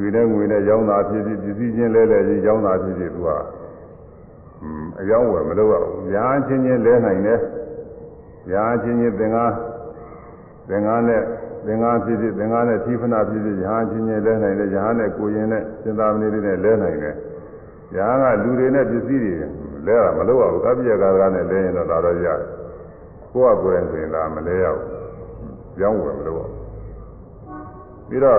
ရွေတဲ့ငွေနဲ့ရောင်းတာဖြစ်ဖြစ်ပစ္စည်းချင်းလဲလဲချင်းရောင်းတာဖြစ်ဖြစ်သူကအင်းအယောင်းဝယ်မလုပ်ရဘူးညာချင်းချင်းလဲနိုင်တယ်ညာချင်းချင်းသင်္ကားသင်္ကားနဲ့သင်္ကားဖြစ်ဖြစ်သင်္ကားနဲ့သီဖနာဖြစ်ဖြစ်ညာချင်းချင်းလဲနိုင်တယ်ညာနဲ့ကိုရင်နဲ့စင်သာမဏေတွေနဲ့လဲနိုင်တယ်ညာကလူတွေနဲ့ပစ္စည်းတွေလဲတာမလုပ်ရဘူးကပ္ပိယကာကနဲ့လဲရင်တော့ဒါတော့ရတယ်ကိုယ့်အကိုယ်ဆိုရင်ဒါမလဲရဘူးရောင်းဝယ်မလုပ်ရဘူးပြီးတော့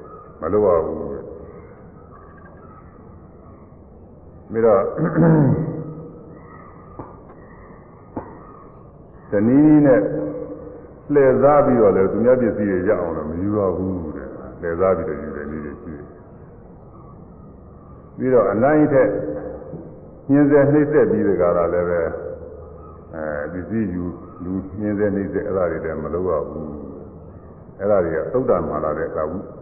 မလိုပါဘူးပြီးတော့ဇနီးနဲ့လှည့်စားပြီးတော့လည်းသူများပစ္စည်းတွေရအောင်လည်းမယူရဘူးတဲ့လှည့်စားပြီးတော့ယူတယ်နည်းတွေရှိတယ်ပြီးတော့အနိုင်ထက်ညင်စေနှိမ့်သက်ပြီးတဲ့ကာလလည်းပဲအဲပစ္စည်းယူလူညင်စေနှိမ့်သက်အဲ့ဒါတွေလည်းမလုပ်ရဘူးအဲ့ဒါတွေကသုတ္တမာလာတဲ့ကာဝု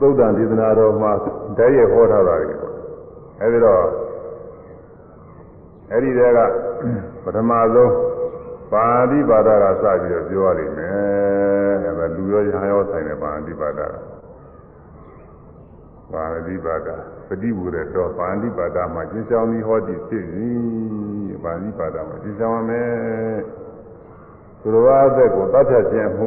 သုဒ္ဓံဒေသနာတော်မှာတည်းရဟောထားတာလေအဲဒီတော့အဲ့ဒီတည်းကပထမဆုံးပါဠိဘာသာကစပြီးတော့ပြောရလိမ့်မယ်အဲဒါလူရောရဟရောဆိုင်တဲ့ပါဠိဘာသာပါဠိဘာသာပฏิဝရတော်ပါဠိဘာသာမှာရှင်းဆောင်ပြီးဟောတည်ဖြစ်ပြီပါဠိဘာသာမှာရှင်းဆောင်ရမယ်သူတော်အသက်ကိုတတ်ဖြတ်ခြင်းမှု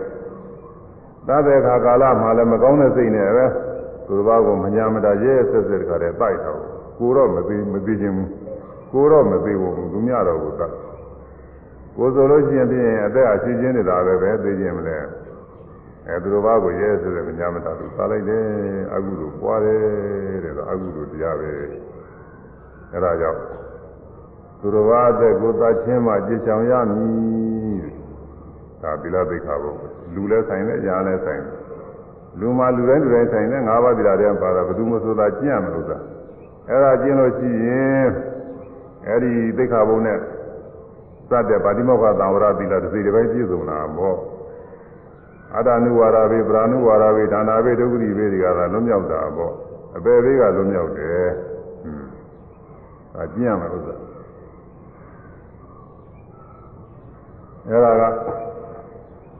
သဗ္ဗေခါကာလမှာလည်းမကောင်းတဲ့စိတ်နဲ့ပဲသူတစ်ပါးကိုမညာမတာရဲဆက်ဆက်တခါတည်းပိုက်တော့ကိုတော့မသိမသိခြင်းဘူးကိုတော့မသိဘူးသူများတော့ကိုတတ်ကိုဆိုလို့ရှိရင်ပြင်းအသက်အချင်းချင်းနေတာပဲပဲသိခြင်းမလဲအဲသူတစ်ပါးကိုရဲဆက်ဆက်မညာမတာသူစားလိုက်တယ်အကုသို့ပွားတယ်တဲ့တော့အကုသို့တရားပဲအဲဒါကြောင့်သူတစ်ပါးအသက်ကိုတတ်ခြင်းမှကြည်ချောင်ရမည်ဒါသီလသိက္ခာပုဒ်လူလည်းဆိုင်တယ်အရာလည်းဆိုင်တယ်လူမှာလူတိုင်းလူတိုင်းဆိုင်တယ်ငါးပါးတရားတွေပါတာဘယ်သူမှဆိုတာကျင့်ရမလို့သာအဲ့ဒါကျင့်လို့ရှိရင်အဲ့ဒီသိက္ခာပုဒ်နဲ့စတဲ့ဗာတိမောက္ခသံဝရသီလတစ်စီတစ်ပိုင်းပြည့်စုံတာပေါ့အတ္တနုဝါရဘေပရာနုဝါရဘေဒါနာဘေဒုက္ခရိဘေဒီကသာလွတ်မြောက်တာပေါ့အပေဘေးကလွတ်မြောက်တယ်ဟွန်းဒါကျင့်ရမှာဥစ္စာအဲ့ဒါက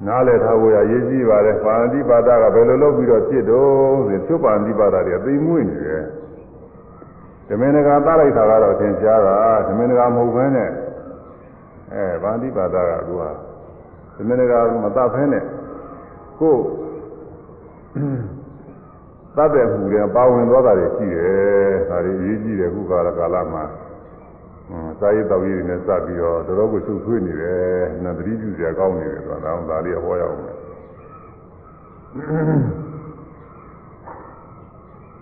နားလည်ထားဖို့ရရေးကြည့်ပါတယ်ပါဠိပါဒကဘယ်လိုလုပ်ပြီးတော့ဖြစ်တော့ဆိုသူပါဠိပါဒတွေကသိမွေ့နေတယ်ဓမင်္ဂါတားလိုက်တာကတော့သင်ကြားတာဓမင်္ဂါမဟုတ်ဘဲနဲ့အဲပါဠိပါဒကသူဟာဓမင်္ဂါမတတ်ဖဲနဲ့ကိုယ်တတ်တဲ့မှုတွေပါဝင်သွားတာတွေရှိတယ်ဒါတွေရေးကြည့်တယ်ခုကာလကာလမှာစာရေးတော်ရေးတွေနဲ့စပြီးတော့တော်တော်ကိုစုထွေးနေတယ်နတ်သတိပြုစရာကောင်းနေတယ်ဆိုတာတော့ဒါလေးဟောရအောင်မယ်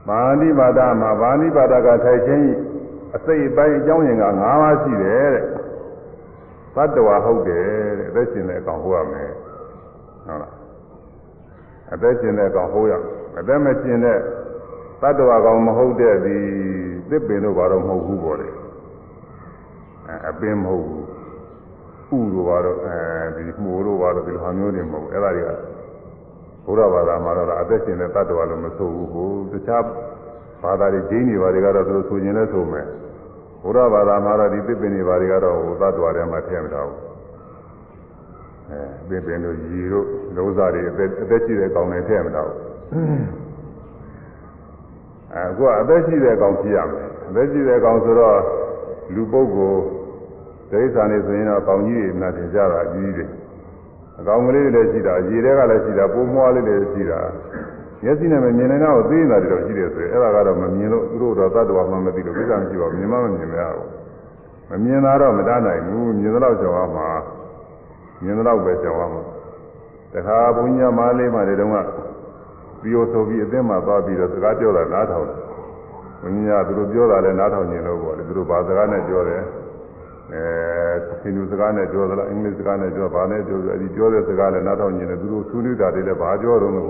ပါဠိဘာသာမှာပါဠိဘာသာကထိုက်ခြင်းအစိတ်အပိုင်းအကြောင်းရင်းက၅ပါးရှိတယ်တဲ့သတ္တဝါဟုတ်တယ်တဲ့အသက်ရှင်တဲ့အကောင်ဟောရမယ်ဟုတ်လားအသက်ရှင်တဲ့အကောင်ဟောရအသက်မရှင်တဲ့သတ္တဝါကောင်မဟုတ်တဲ့ဒီသစ်ပင်တို့ဘာတော့မဟုတ်ဘူးပေါ့လေအပင်မဟုတ်ဘူးဥလိုပါတော့အဲဒီမှုလိုပါတော့ဒီလိုဟာမျိုးတွေမဟုတ်ဘူးအဲ့ဒါတွေကဘုရားဘာသာမှာတော့အသက်ရှင်တဲ့တ attva လို့မဆိုဘူးဟိုတခြားဘာသာတွေဂျင်းတွေဘာတွေကတော့သူတို့ဆိုရင်လည်းဆိုမယ်ဘုရားဘာသာမှာတော့ဒီသစ်ပင်တွေဘာတွေကတော့ဟိုတ attva တွေမှာထည့်မထားဘူးအဲသစ်ပင်တို့ရေတို့လုံးစားတွေအသက်အသက်ရှိတဲ့ကောင်တွေထည့်မထားဘူးအခုကအသက်ရှိတဲ့ကောင်ဖြစ်ရမယ်အသက်ရှိတဲ့ကောင်ဆိုတော့လူပုဂ္ဂိုလ်ဒိဋ္ဌာန်တွေဆိုရင်တော့ပေါင်ကြီးတွေနဲ့တင်ကြတာအကြီးကြီးတွေအကောင်ကလေးတွေလည်းရှိတာရေတွေကလည်းရှိတာပိုးမွားလေးတွေရှိတာမျက်စိနဲ့မမြင်နိုင်တော့သိနေတာတွေတော့ရှိတယ်ဆိုရင်အဲ့ဒါကတော့မမြင်လို့သူတို့တော့သတ္တဝါမှမသိလို့ကိစ္စမရှိပါဘူးမြင်မှမမြင်ရဘူးမမြင်တာတော့မတားနိုင်ဘူးမြင်တော့ကြောင်ရမှာမြင်တော့ပဲကြောင်ရမှာတခါဘုန်းကြီးမလေးမှတွေတုန်းကပြီးတော့ဆိုပြီးအသင်းမှာသွားပြီးတော့စကားပြောတာနားထောင်တယ်ဘုန်းကြီးကသူတို့ပြောတာလည်းနားထောင်နေလို့ပေါ့လေသူတို့ဘာစကားနဲ့ပြောတယ် ọ ilị ị nyre drosu ndi ga adịleba adị ọrụ arụ ụwụ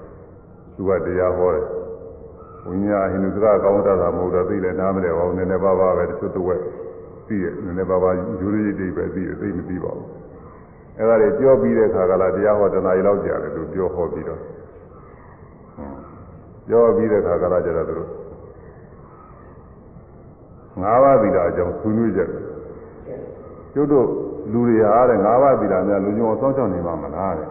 onye ibo ụ ဝိညာဟိန္ဒူစကားကောင်းတာတာမဟုတ်တာသိလဲနားမလဲဟောနည်းနည်းပါးပါးပဲတချို့တဝက်သိရနည်းနည်းပါးပါးယူရည်တိပဲသိရသိမသိပါဘူးအဲ့ဒါတွေပြောပြီးတဲ့အခါကလာတရားဟောတနာရီလောက်ကြာတယ်သူပြောဟောပြီးတော့ပြောပြီးတဲ့အခါကလာကြတော့သူတို့ငါးပါးသီလအကြောင်းဆွေးနွေးကြတယ်ကျုပ်တို့လူတွေဟာတဲ့ငါးပါးသီလများလူညောဆောင်ဆောင်နေမှာမလားတဲ့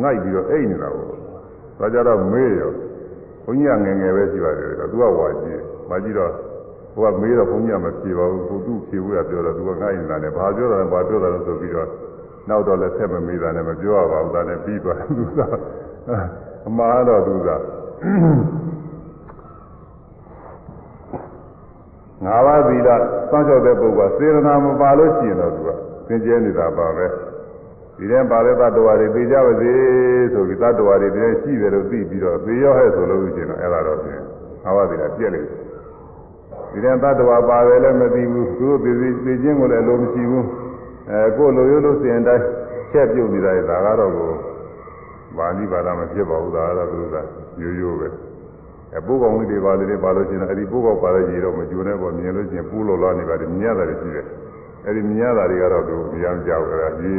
ငိုက်ပြီးတော့အိတ်နေတာပေါ့ဒါကြတော့မေးရောဘုန်းကြီးကငယ်ငယ်ပဲရှိပါတယ်တော့သူကဝါကြည့်မကြည့်တော့ဟိုကမေးတော့ဘုန်းကြီးကမဖြေပါဘူးကိုသူ့ဖြေဖို့ကပြောတော့သူကငိုက်နေတာနဲ့ဘာပြောတာလဲဘာပြောတာလဲဆိုပြီးတော့နောက်တော့လည်းဆက်မမေးတာနဲ့မပြောရပါဘူးဒါနဲ့ပြီးသွားသူကအမှားတော့သူကငါးပါးသီလစောင့်ရှောက်တဲ့ပုဂ္ဂိုလ်စေရနာမပါလို့ရှိရင်တော့သူကသင်ကျဲနေတာပါပဲ။ဒီထဲပါတဲ့တ attva တွေသိကြပါစေဆိုပြီးတ attva တွေတည်းရှိတယ်လို့သိပြီးတော့သိရောဟဲ့ဆိုလို့ရှိရင်တော့အဲ့ဒါတော့ပြင်အာဝတိကပြက်လိမ့်မယ်ဒီထဲတ attva ပါတယ်လည်းမသိဘူးသူတို့သိသိသိချင်းကိုလည်းလိုမရှိဘူးအဲကိုယ်လိုရိုးလို့စင်တိုင်းချက်ပြုတ်နေတာရဲ့ဒါကတော့ကိုပါဠိဘာသာမဖြစ်ပါဘူးဒါကတော့သူကရိုးရိုးပဲအပုဂ္ဂောင်တွေပါလေတွေပါလို့ရှိရင်အဲ့ဒီပုဂ္ဂောင်ပါတဲ့ကြီးတော့မကျိုးနဲ့ပေါ့မြင်လို့ရှိရင်ပူးလို့လာနေပါတယ်မြင်ရတာတွေရှိတယ်အဲ့ဒီမြင်ရတာတွေကတော့သူမရမ်းကြောက်ကြတာကြီး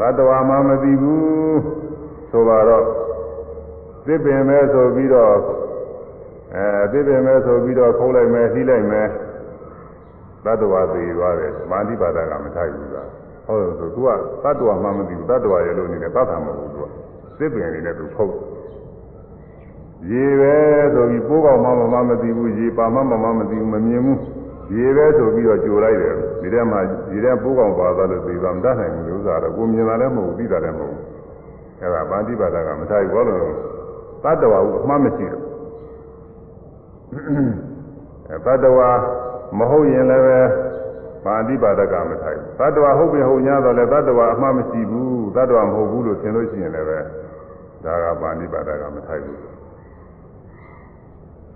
ဘတ်တော်မှမသိဘူးဆိုပါတော့သစ်ပင်ပဲဆိုပြီးတော့အဲသစ်ပင်ပဲဆိုပြီးတော့ခုံးလိုက်မယ်နှီးလိုက်မယ်ဘတ်တော်သိသွားတယ်မာတိပါဒကမထိုက်ဘူးလားဟုတ်တယ်ဆိုသူကဘတ်တော်မှမသိဘူးဘတ်တော်ရဲ့လို့နေတယ်ဘတ်တာမဟုတ်ဘူးသူကသစ်ပင်လေးနဲ့သူဖုတ်ရေပဲဆိုပြီးပိုးကောင်မှမမသိဘူးရေပါမှမမသိဘူးမမြင်ဘူးရေပဲဆိုပြီးတော့ကြိုလိုက်တယ်ဒီထဲမှာရေထဲပိုးကောင်ပါသွားလို့သိပါမတတ်နိုင်ဘူးလို့ဥစ္စာတော့ကိုမြင်တာလည်းမဟုတ်သိတာလည်းမဟုတ်အဲ့ဒါပါဠိဘာသာကမထားဘူးဘာလို့လဲသတ္တဝါကအမှားမရှိဘူးသတ္တဝါမဟုတ်ရင်လည်းပဲပါဠိဘာသာကမထားဘူးသတ္တဝါဟုတ်ပြီဟုတ်냐တော့လည်းသတ္တဝါအမှားမရှိဘူးသတ္တဝါမဟုတ်ဘူးလို့ထင်လို့ရှိရင်လည်းပဲဒါကပါဠိဘာသာကမထားဘူး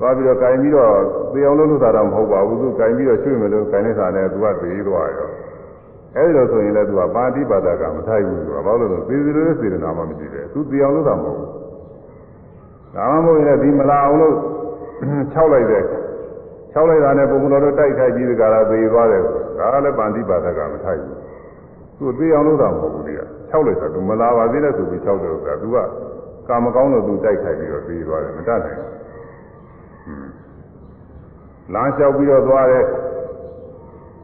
သွားပြီးတော့ကင်ပြီးတော့သေအောင်လုပ်လို့သာတော့မဟုတ်ပါဘူးသူကင်ပြီးတော့ရွှေ့မယ်လို့ကင်နေတာနဲ့သူကသေးသွားရောအဲဒီလိုဆိုရင်လည်းသူကပါတိပါဒကမထိုက်ဘူးသူကဘာလို့လဲသေသေးလေးစေတနာမှမရှိတယ်သူသေအောင်လုပ်တာမဟုတ်ဘူးဒါမှမဟုတ်ရင်လည်းဒီမလာအောင်လို့ခြောက်လိုက်တယ်ခြောက်လိုက်တာနဲ့ပုံမတော်တို့တိုက်ခိုက်ပြီးဒီကရာသေသွားတယ်ဒါလည်းပါတိပါဒကမထိုက်ဘူးသူသေအောင်လုပ်တာမဟုတ်ဘူးလေခြောက်လိုက်တာသူမလာပါသေးနဲ့ဆိုပြီးခြောက်တယ်ဆိုတာသူကကာမကောင်းလို့သူတိုက်ခိုက်ပြီးတော့သေသွားတယ်မတတ်နိုင်ဘူးလမ်းလျှောက်ပြီးတော့သွားတယ်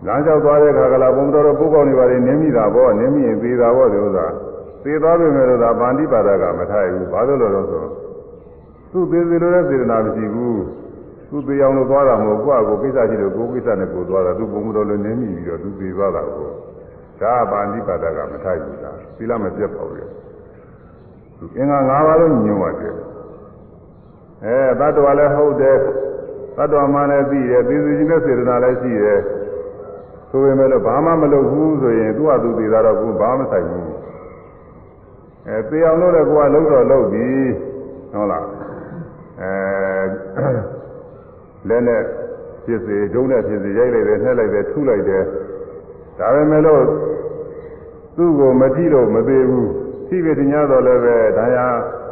လမ်းလျှောက်သွားတဲ့ခါကလာဘုံတော်တို့ပုဂ္ဂိုလ်တွေပါနေနင်းမိတာပေါ့နင်းမိရင်သေးတာပေါ့ဒီဥစ္စာသေသွားပြီမဲ့လို့ဒါဗန္တိပါဒကမထိုက်ဘူးဘာလို့လဲတော့ဆိုသူ့သေးသေးလို့လည်းစေတနာမရှိဘူးသူ့သေးအောင်လို့သွားတာမဟုတ်ကိုယ့်အကိုကိစ္စရှိလို့ကိုယ်ကိစ္စနဲ့ကိုယ်သွားတာသူ့ဘုံတော်လည်းနင်းမိပြီးတော့သူသေသွားတာကိုဒါဗန္တိပါဒကမထိုက်ဘူးလားသီလမပြတ်ပါဘူးလေအင်္ဂါ၅ပါးလုံးညွှန်ပါတယ်အဲတတ္တဝါလည်းဟုတ်တယ်သတ္တဝါမှလည်းသိတယ်သေသူချင်းနဲ့စေတနာလည်းရှိတယ်ဆိုပေမဲ့လို့ဘာမှမလုပ်ဘူးဆိုရင်သူ့အတူသေးတာတော့ကိုဘာမှဆိုင်ဘူးအဲသေအောင်လုပ်တဲ့ကိုကလုံးတော့လုပ်ပြီဟုတ်လားအဲလက်နဲ့ဖြစ်စေဒုံးနဲ့ဖြစ်စေရိုက်လိုက်တယ်နှက်လိုက်တယ်ထုလိုက်တယ်ဒါပေမဲ့လို့သူ့ကိုမကြည့်လို့မသေးဘူးသိပြီတင်ရတော့လည်းပဲဒါရ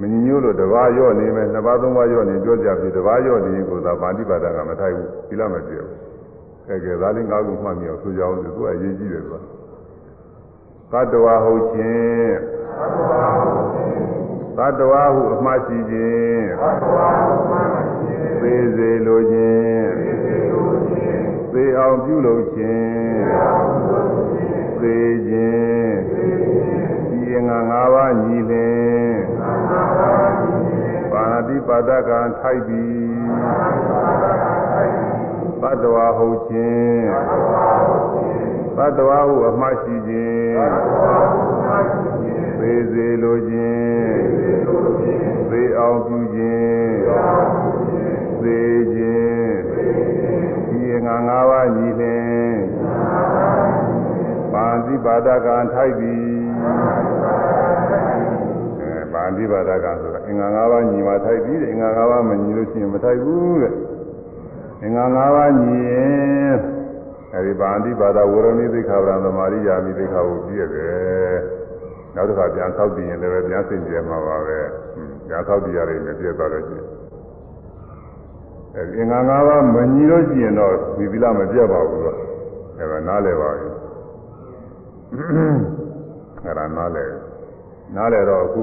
မညညို့လို့တစ်ပါးရော့နေမယ်နှစ်ပါးသုံးပါးရော့နေပြောကြပြီတစ်ပါးရော့နေကိုသာပါဠိဘာသာကမထိုက်ဘူးသီလမပြည့်ဘူးအဲကဲဒါလေးငါးခုမှတ်မြောက်ဆိုကြအောင်သူကအရေးကြီးတယ်ကွာသတ္တဝါဟုတ်ခြင်းသတ္တဝါဟုအမှားရှိခြင်းသေစေလိုခြင်းသေအောင်ပြုလုပ်ခြင်းသေခြင်းင်္ဂါ၅ပါးညီလင်ပါဏတိပါဒကံထိုက်ပြီးသတ္တဝါဟုတ်ခြင်းသတ္တဝါဟုအမှတ်ရှိခြင်းသေစေလိုခြင်းသေအောင်ပြုခြင်းသေခြင်းဒီအင်္ဂါ၅ပါးညီလင်ပါဏတိပါဒကံထိုက်ပြီးဝိပါဒကဆိုတာအင်္ဂါ၅ပါးညီမှာထိုက်ပြီးတဲ့အင်္ဂါ၅ပါးမညီလို့ရှိရင်မထိုက်ဘူးတဲ့အင်္ဂါ၅ပါးညီရင်အဲဒီပါဠိဘာသာဝရဏိသိခာဗရံသမာရိယာမိသိခာကိုပြည့်တယ်နောက်တစ်ခါပြန်ဆောက်တည်ရင်လည်းပြန်စင်ကြယ်မှာပါပဲညာဆောက်တည်ရတယ်နဲ့ပြည့်သွားလို့ရှိရင်အဲဒီအင်္ဂါ၅ပါးမညီလို့ရှိရင်တော့ဝိပိလမပြတ်ပါဘူးတော့အဲဒါနားလည်ပါဘူးအဲဒါနားလည်နားလည်တော့အခု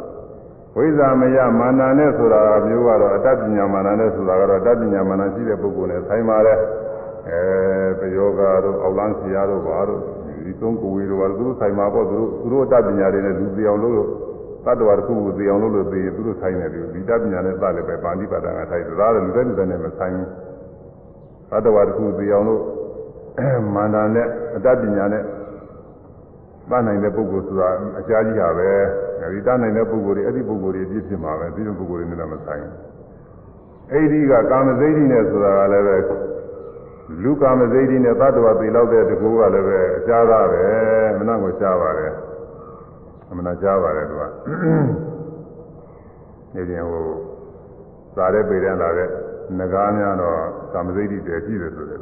ဝိဇ္ဇာမယမာနနဲ့ဆိုတာမျိုးကတော့အတ္တပညာမာနနဲ့ဆိုတာကတော့အတ္တပညာမာနရှိတဲ့ပုဂ္ဂိုလ်နဲ့ဆိုင်ပါတယ်အဲပယောဂါတို့အောက်လန်းဆရာတို့ဘာတို့ဒီသုံးကိုယ်ဝေတို့ဘာတို့သူတို့ဆိုင်မှာပေါ့သူတို့သူတို့အတ္တပညာတွေနဲ့လူပြောင်လို့လို့တတ္တဝါတစ်ခုကိုသိအောင်လို့လို့သိရင်သူတို့ဆိုင်နေပြီဒီတပညာနဲ့သလည်းပဲပါဠိပါဒကထိုက်သသားတယ်လူတဲ့လူတဲ့နဲ့မဆိုင်ဘူးတတ္တဝါတစ်ခုသိအောင်လို့မာနနဲ့အတ္တပညာနဲ့တတ်နိုင်တဲ့ပုဂ္ဂိုလ်ဆိုတာအရှားကြီးတာပဲအဲဒီတတ်နိုင်တဲ့ပုဂ္ဂိုလ်တွေအဲ့ဒီပုဂ္ဂိုလ်တွေပြည့်ဖြစ်မှာပဲပြီးတော့ပုဂ္ဂိုလ်တွေနဲ့တော့မဆိုင်ဘူးအဲ့ဒီကကာမစိတ်ဓိနဲ့ဆိုတာကလည်းပဲလူကာမစိတ်ဓိနဲ့သတ္တဝါပြေလောက်တဲ့တကူကလည်းပဲအရှားသားပဲမနာကိုရှားပါတယ်အမနာရှားပါတယ်သူကနေပြန်ဟိုစားတဲ့ပေတဲ့လာတဲ့ငကားများတော့ကာမစိတ်ဓိတွေရှိတယ်ဆိုတယ်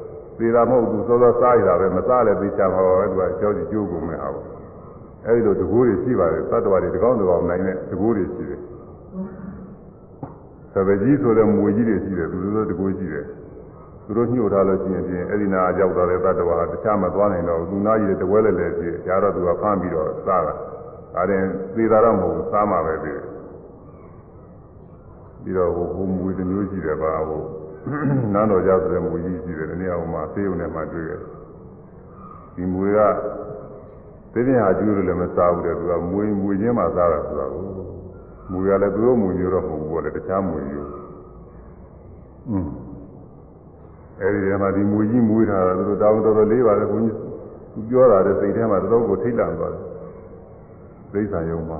သေတာမဟုတ်ဘူးစောစောစားရတာပဲမစားလည်းသိချင်ပါတော့သူကကြောက်ကြည့်ကြိုးကုန်မဲ့ဟာပေါ့အဲဒီလိုတကိုးတွေရှိပါတယ်သတ္တဝါတွေတကောင်းတကောင်းနိုင်တဲ့တကိုးတွေရှိတယ်သဗ္ဗကြီးဆိုတဲ့မွေကြီးတွေရှိတယ်သူတို့တကိုးရှိတယ်သူတို့ညှို့ထားလို့ရှိရင်ဖြင့်အဲ့ဒီနာရောက်သွားတဲ့သတ္တဝါတခြားမသွားနိုင်တော့ဘူးသူနာကြီးတဝဲလဲလဲပြေဒါတော့သူကဖမ်းပြီးတော့စားတာဒါရင်သေတာတော့မဟုတ်ဘူးစားမှပဲပြေပြီးတော့ဟိုမွေတစ်မျိုးရှိတယ်ပါဟိုနန်းတော်ကြဆိုတဲ့မူကြီးရှိတယ်ဒီနေရာမှာသေုံနဲ့မှတွေ့ရတယ်ဒီမွေကသိတဲ့ဟာကျူးလို့လည်းမစားဘူးတဲ့သူကမွေမွေချင်းမှစားတာဆိုတော့မွေကလည်းသူတို့မွေမျိုးတော့မဟုတ်ဘူးလေတခြားမွေမျိုးอืมအဲဒီထဲမှာဒီမွေကြီးမွေထားတာသူတို့တောင်းတော်တော်လေးပါလေဘုန်းကြီးသူပြောတာတဲ့စိတ်ထဲမှာတော်တော်ကိုထိတ်လန့်သွားတယ်သိစ္ဆာယုံပါ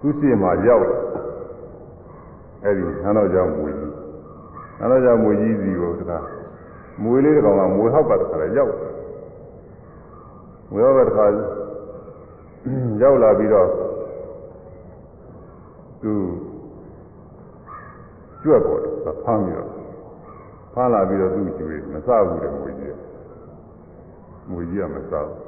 သူ့ရှိမှရောက်အဲ့ဒီဟန်တော်ကြောင့်မွေကြီးဟန်တော်ကြောင့်မွေကြီးစီကိုတခါမွေလေးတကောင်ကမွေဟောက်ပါတခါလည်းရောက်မွေဟောက်ပါတခါရောက်လာပြီးတော့သူကျွတ်ပေါ်တယ်ဖမ်းပြီးတော့ဖမ်းလာပြီးတော့သူ့ကျွေးမစဘူးတဲ့မွေကြီးကမွေကြီးကမစဘူး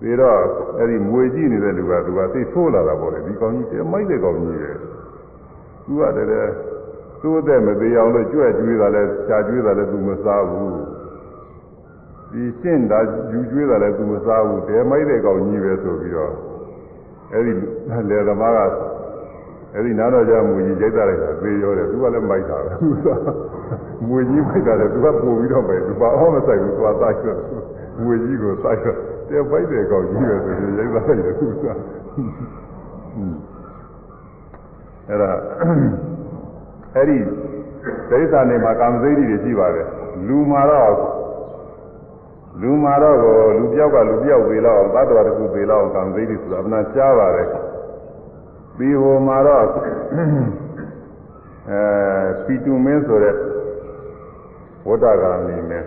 ပြီးတော့အဲ့ဒီမွေကြည့်နေတဲ့လူကသူကသိဆိုးလာတာပေါ့လေဒီကောင်ကြီးတမိုက်တဲ့ကောင်ကြီးလေသူကတည်းကသူ့အသက်မသေးအောင်လို့ကြွက်ကြွေးတာလဲရှားကြွေးတာလဲသူမစားဘူးဒီရှင်းတာယူကြွေးတာလဲသူမစားဘူးတမိုက်တဲ့ကောင်ကြီးပဲဆိုပြီးတော့အဲ့ဒီလေသမားကအဲ့ဒီနားတော်ကြမွေကြီးကြိုက်တာလည်းသေရောတယ်သူကလည်းမိုက်တာပဲသူကမွေကြီးမိုက်တာလည်းသူကပို့ပြီးတော့ပဲသူကအော်မဆိုင်ဘူးသူကသားချွတ်မွေကြီးကိုသားချွတ်တယ်ပိုက်တယ်ကောက်ကြီးပဲဆိုရင်ရိုက်ပါလိုက်တယ်သူကအဲ့ဒါအဲ့ဒီဒိဋ္ဌာနေမှာကာမစိတ်တွေရှိပါတယ်လူမှာတော့လူမှာတော့လူပြောက်ကလူပြောက်ပေလောက်သတ္တဝါတစ်ခုပေလောက်ကာမစိတ်တွေဆိုတာအမှန်ရှားပါတယ်ပြီးဟိုမှာတော့အဲပီတုမင်းဆိုတဲ့ဝဒကာနေမင်း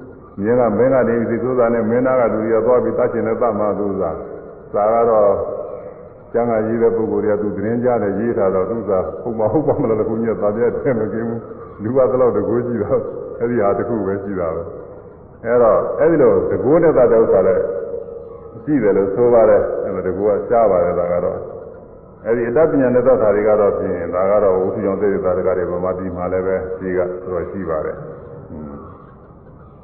မြင်းကမင်းကဒေဝီသိသုသာနဲ့မင်းသားကသူတွေသွားပြီးတတ်ရှင်နဲ့တတ်မှသုသာသာကတော့ကျန်ကရေးတဲ့ပုဂ္ဂိုလ်တွေကသူသတင်းကြားတယ်ရေးထားတော့သုသာဟုတ်မဟုတ်ပါမလားတခုညက်သာပြတဲ့မကင်းဘူးလူကတလောက်တကိုးကြည့်တော့အဲ့ဒီဟာတခုပဲရှိတာပဲအဲ့တော့အဲ့ဒီလိုတကိုးနဲ့တတ်တဲ့ဥစ္စာလည်းရှိတယ်လို့ဆိုပါတယ်အဲ့ဒါတကူကရှားပါတယ်ဒါကတော့အဲ့ဒီအတ္တပညာနဲ့သက်တာတွေကတော့ပြင်ဒါကတော့ဝိသုကြောင့်သေတာတွေကတွေဗမာပြည်မှာလည်းပဲရှိကတော်ရှိပါတယ်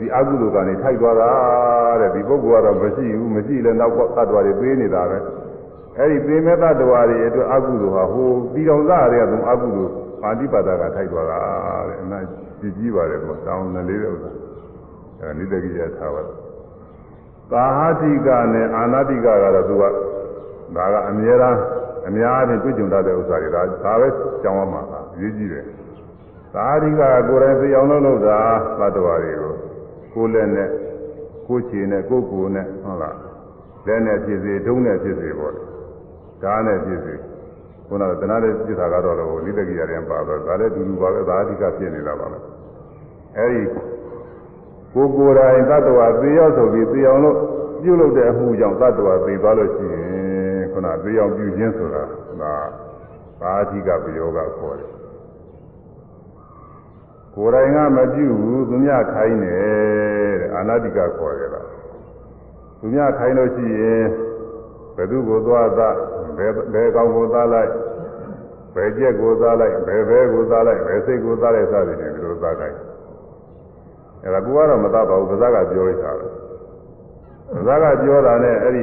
ဒီအကုသိုလ်ကနေထိုက်သွားတာတဲ့ဒီပုဂ္ဂိုလ်ကတော့မရှိဘူးမရှိလည်းနောက်ကသတ္တဝါတွေပေးနေတာပဲအဲ့ဒီပေးမဲ့သတ္တဝါတွေအတွက်အကုသိုလ်ဟာဟိုပြီးတော်သားတွေကသူအကုသိုလ်ပါဠိပါဒကထိုက်သွားတာတဲ့အနာကြည့်ကြည့်ပါတယ်ကောတောင်းနေလေးတဲ့ဥစ္စာအဲ့နိတ္တကိယထားပါကာဟာတိကနဲ့အာနာတိကကတော့သူကဒါကအမြဲတမ်းအများအားဖြင့်တွေ့ကြုံတတ်တဲ့ဥစ္စာတွေဒါဒါပဲကြောင်းရမှာပါအရေးကြီးတယ်သာဓိကကိုယ်တိုင်သိအောင်လုပ်လို့ဒါသတ္တဝါတွေကိုကိုယ်လက်နဲ့ကိုယ်ခြေနဲ့ကိုယ်ကိုယ်နဲ့ဟုတ်လားလက်နဲ့ဖြစ်စေဒုံးနဲ့ဖြစ်စေပေါ့ဒါနဲ့ဖြစ်စေခုနကတဏှာတဲ့ပြစ်တာကတော့လည်းနိတကိရရင်ပါတော့ဒါလည်းတူတူပါပဲဒါအဓိကဖြစ်နေတာပါပဲအဲဒီကိုယ်ကိုယ်တိုင်သတ္တဝါသိရောက်ဆိုပြီးသိအောင်လို့ပြုလုပ်တဲ့အမှုကြောင့်သတ္တဝါသိသွားလို့ရှိရင်ခုနသိအောင်ပြုခြင်းဆိုတာဒါပါအဓိကပယောဂခေါ်တယ်ကိုယ်တိုင်ကမပြုဘူးသူများခိုင်းတယ်တဲ့အာနာတိကခေါ်ကြတာသူများခိုင်းလို့ရှိရင်ဘယ်သူကိုသွားသဘယ်ဘယ်ကောင်ကိုသားလိုက်ဘယ်ကျက်ကိုသားလိုက်ဘယ်ဘဲကိုသားလိုက်ဘယ်စိတ်ကိုသားလိုက်စသည်ဖြင့်ဒီလိုသားခိုင်းအဲ့ဒါကိုကတော့မသားပါဘူးကစားကပြောလိုက်တာပဲကစားကပြောတာနဲ့အဲ့ဒီ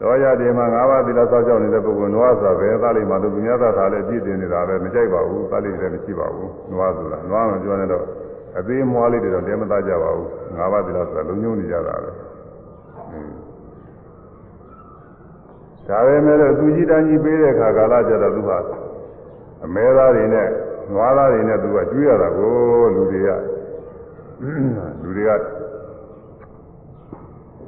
တောရတေမှာ၅ပါးသီလစောင့်ရှောက်နေတဲ့ပုဂ္ဂိုလ်နွားဆိုပဲသားလိမ္မာသူသူများသာသာလည်းပြည့်တင်နေတာပဲမကြိုက်ပါဘူးသားလိမ္မာလည်းမရှိပါဘူးနွားဆိုတာနွားမပြောနဲ့တော့အသေးမွားလေးတွေတော့တဲမသားကြပါဘူး၅ပါးသီလဆိုတာလုံညုံနေကြတာပဲဒါပေမဲ့လို့သူကြီးတန်းကြီးပေးတဲ့ခါကာလကျတော့သူဟာအမဲသားတွေနဲ့နွားသားတွေနဲ့သူကကျွေးရတာကိုလူတွေကလူတွေက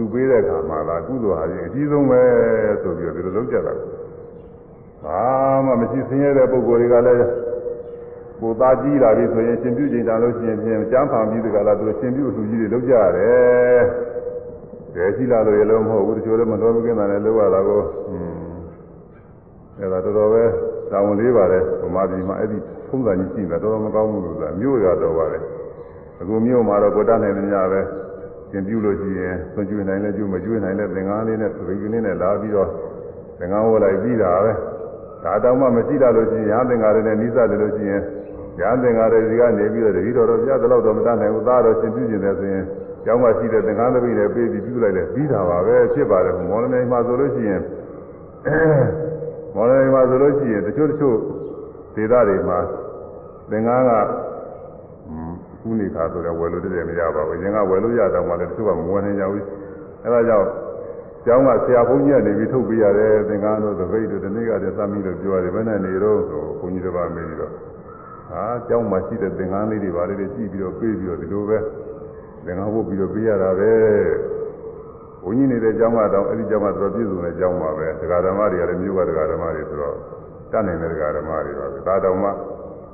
သူပေးတဲ့ခါမှာလားကုသိုလ်ဟာရင်အကြီးဆုံးပဲဆိုပြီးတော့ဒီလိုလုပ်ကြတာ။ဘာမှမရှိဆင်းရဲတဲ့ပုဂ္ဂိုလ်တွေကလည်းကိုသားကြီးလာပြီဆိုရင်ရှင်ပြုချိန်တာလို့ရှိရင်ပြန်ကြမ်းဖန်ပြီးတကလားသူရှင်ပြုအလှကြီးတွေလုပ်ကြရတယ်။တဲရှိလာလို့ရလို့မဟုတ်ဘူးတချို့လည်းမတော်မကင်းတာလည်းလုပ်ရတာကိုอืมအဲ့ဒါတော်တော်ပဲတာဝန်လေးပါတယ်ဗမာပြည်မှာအဲ့ဒီဖုံးစံကြီးရှိတာတော်တော်မကောင်းဘူးလို့ဆိုတာမြို့ရတော်ပါတယ်။အခုမြို့မှာတော့ကိုတတ်နိုင်နေကြပဲ။ကျင်ပြုလို့ရှိရင်ဆွကျွေးနိုင်လဲကျွေးမကျွေးနိုင်လဲသင်္ကန်းလေးနဲ့သပိတ်ကလေးနဲ့လာပြီးတော့သင်္ကန်းဝတ်လိုက်ပြီးတာပဲဒါတောင်မှမရှိတာလို့ရှိရင်ရာသင်္ကန်းလေးနဲ့နိစ္စတယ်လို့ရှိရင်ရာသင်္ကန်းလေးကနေပြီးတော့တတိတော်တော်ပြသလောက်တော့မတတ်နိုင်ဘူးသားတော်ကျင်ပြုကျင်တယ်ဆိုရင်ကျောင်းကရှိတဲ့သင်္ကန်းသပိတ်နဲ့ပေးပြီးပြုလိုက်လဲပြီးတာပါပဲဖြစ်ပါတယ်မော်လမြိုင်မှာဆိုလို့ရှိရင်မော်လမြိုင်မှာဆိုလို့ရှိရင်တချို့တချို့ဒေသတွေမှာသင်္ကန်းကကူးနေခါဆိုတော့ဝယ်လို့တည်းမရပါဘူးအရင်ကဝယ်လို့ရတော့မှလည်းသူကမဝယ်နိုင်ကြဘူးအဲဒါကြောင့်ကျောင်းကဆရာဘုန်းကြီးကနေပြီးထုတ်ပေးရတယ်သင်္ကန်းတို့သပိတ်တို့ဒီနေ့ကတည်းသမီးတို့ပြောရတယ်ဘယ်နဲ့နေတော့ဆိုဘုန်းကြီးတစ်ပါးမေးပြီးတော့ဟာကျောင်းမှာရှိတဲ့သင်္ကန်းလေးတွေပါလေကြည့်ပြီးတော့ပြေးပြီးတော့ဒီလိုပဲသင်္ကန်းဝတ်ပြီးတော့ပြေးရတာပဲဘုန်းကြီးနေတဲ့ကျောင်းကတော့အဲ့ဒီကျောင်းကတော့ပြည့်စုံတဲ့ကျောင်းပါပဲဒကာဓမ္မတွေကလည်းမြို့ကဒကာဓမ္မတွေဆိုတော့တတ်နိုင်တဲ့ဒကာဓမ္မတွေပါပဲဒါတောင်မှ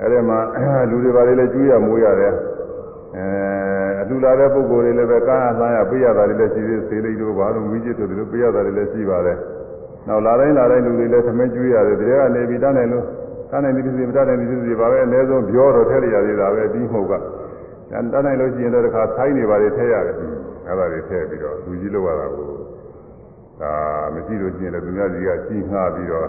အဲ့ဒီမှာလူတွေဘာတွေလဲကျွေးရမိုးရတယ်အဲအလှလာတဲ့ပုံကိုယ်တွေလည်းပဲကားအလှမ်းရပေးရတာတွေလည်းရှိသေးသေးလေးတို့ဘာလို့ဝီးကျစ်တို့လည်းပေးရတာတွေလည်းရှိပါတယ်နောက်လာတိုင်းလာတိုင်းလူတွေလည်းသမင်းကျွေးရတယ်တကယ်ကနေပြီးတန်းတယ်လို့တန်းတယ်ဒီစီမတန်းတယ်ဒီစီပါပဲအနည်းဆုံးပြောတော့ထည့်ရသေးတာပဲပြီးမှုကတန်းတယ်လို့ရှိရင်တော့တစ်ခါဆိုင်းနေပါလေထည့်ရတယ်အဲ့ဒါတွေထည့်ပြီးတော့လူကြီးလောက်ရတာကိုဒါမရှိလို့ရှိရင်လည်းသူများကြီးကကြီးငှားပြီးတော့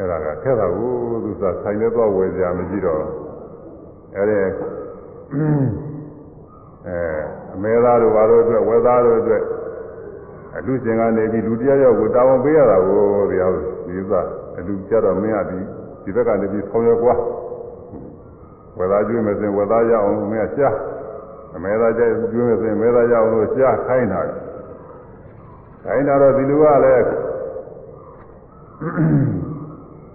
အဲ့ဒါကခက်တာကိုသူစားဆိုင်လည်းတော့ဝယ်စရာမရှိတော့အဲ့ဒီအဲအမေသားတို့ဘာတို့အတွက်ဝယ်သားတို့အတွက်အလူရှင်ကနေပြီးလူတရားရောက်ကိုတာဝန်ပေးရတာကိုတရားဒီဥစ္စာအလူကြတော့မင်းကဒီဒီဘက်ကနေပြီးဆောင်ရွက်ကွာဝယ်သားကျွေးမစင်ဝယ်သားရအောင်မင်းကရှားအမေသားကြိုက်ကျွေးမစင်မေသားရအောင်လို့ရှားခိုင်းတာခိုင်းတာတော့ဒီလူကလည်း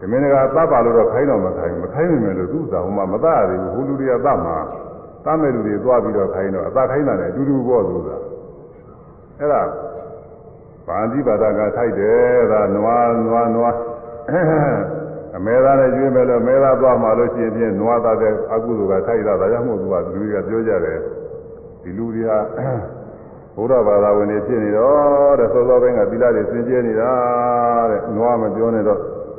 ဓမင်းကသတ်ပါလို့တော့ခိုင်းတော့မခိုင်းမခိုင်းမိမယ်လို့သူ့သာဟိုမှာမသရသေးဘူးဟိုလူတွေကသတ်မှာသတ်မဲ့လူတွေသွားပြီးတော့ခိုင်းတော့အသာခိုင်းတာလည်းအတူတူပေါ့လို့သာအဲ့ဒါဗာတိပါဒကထိုက်တယ်ဒါနွားနွားနွားအမဲသားနဲ့ကျွေးမဲ့လို့မဲသားသွားမှလို့ရှိရင်ဖြင့်နွားသားတဲ့အကုသိုလ်ကထိုက်တာဒါကြောင့်မို့သူကလူတွေကပြောကြတယ်ဒီလူတွေကဘုရားဘာသာဝင်တွေဖြစ်နေတော့တဲ့စောစောပိုင်းကသီလတွေစင်ကြဲနေတာတဲ့နွားမပြောနဲ့တော့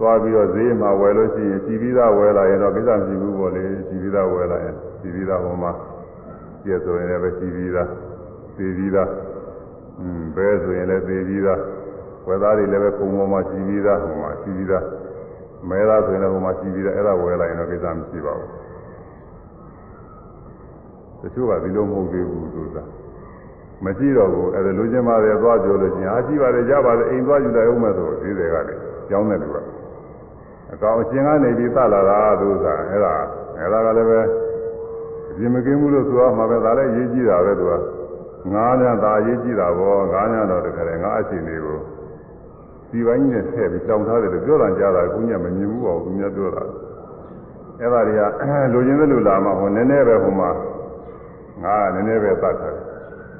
သွားပြီးတော့ဈေးမှာဝယ်လို့ရှိရင်စီပြီးသားဝယ်လာရင်တော့ကိစ္စမရှိဘူးပေါ့လေစီပြီးသားဝယ်လာရင်စီပြီးသားပေါ်မှာပြည့်စုံရင်လည်းစီပြီးသားသေပြီးသားอืมဘဲဆိုရင်လည်းသေပြီးသားဝယ်သားတွေလည်းပဲခုံပေါ်မှာစီပြီးသားဟိုမှာစီပြီးသားမဲသားဆိုရင်လည်းဟိုမှာစီပြီးသားအဲ့ဒါဝယ်လာရင်တော့ကိစ္စမရှိပါဘူးတချို့ကဒီလိုမဟုတ်သေးဘူးဆိုတာမရှိတော့ဘူးအဲ့ဒါလူချင်းပါတယ်သွားကြလို့ချင်းအားကြီးပါတယ်ကြပါတယ်အိမ်သွားယူလိုက်အောင်မဲ့ဆိုဒီတွေကလည်းကြောင်းတဲ့လူကအကောင်အရှင်ကနေပြီးသလာတာသူသာအဲ့ဒါအဲ့ဒါကလည်းပဲအပြင်မကင်းဘူးလို့ဆိုအောင်မှာပဲဒါလည်းရေးကြည့်တာပဲသူကငါးညသာရေးကြည့်တာပေါ့ငါးညတော့တခါလေငါအရှင်တွေကိုဒီပိုင်းကြီးနဲ့ထည့်ပြီးတောင်းထားတယ်လို့ပြောတာကြားတာကိုညမမြင်ဘူးပါဘူးသူများပြောတာအဲ့ဒါတွေကလိုချင်သလိုလာမှဟိုနည်းနည်းပဲဟိုမှာငါကနည်းနည်းပဲသတ်ထားတယ်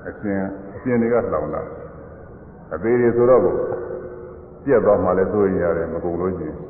အရှင်အရှင်တွေကလောင်တာအသေးတွေဆိုတော့ပြက်သွားမှလည်းသိုးရင်ရတယ်မကုန်လို့ရှိရင်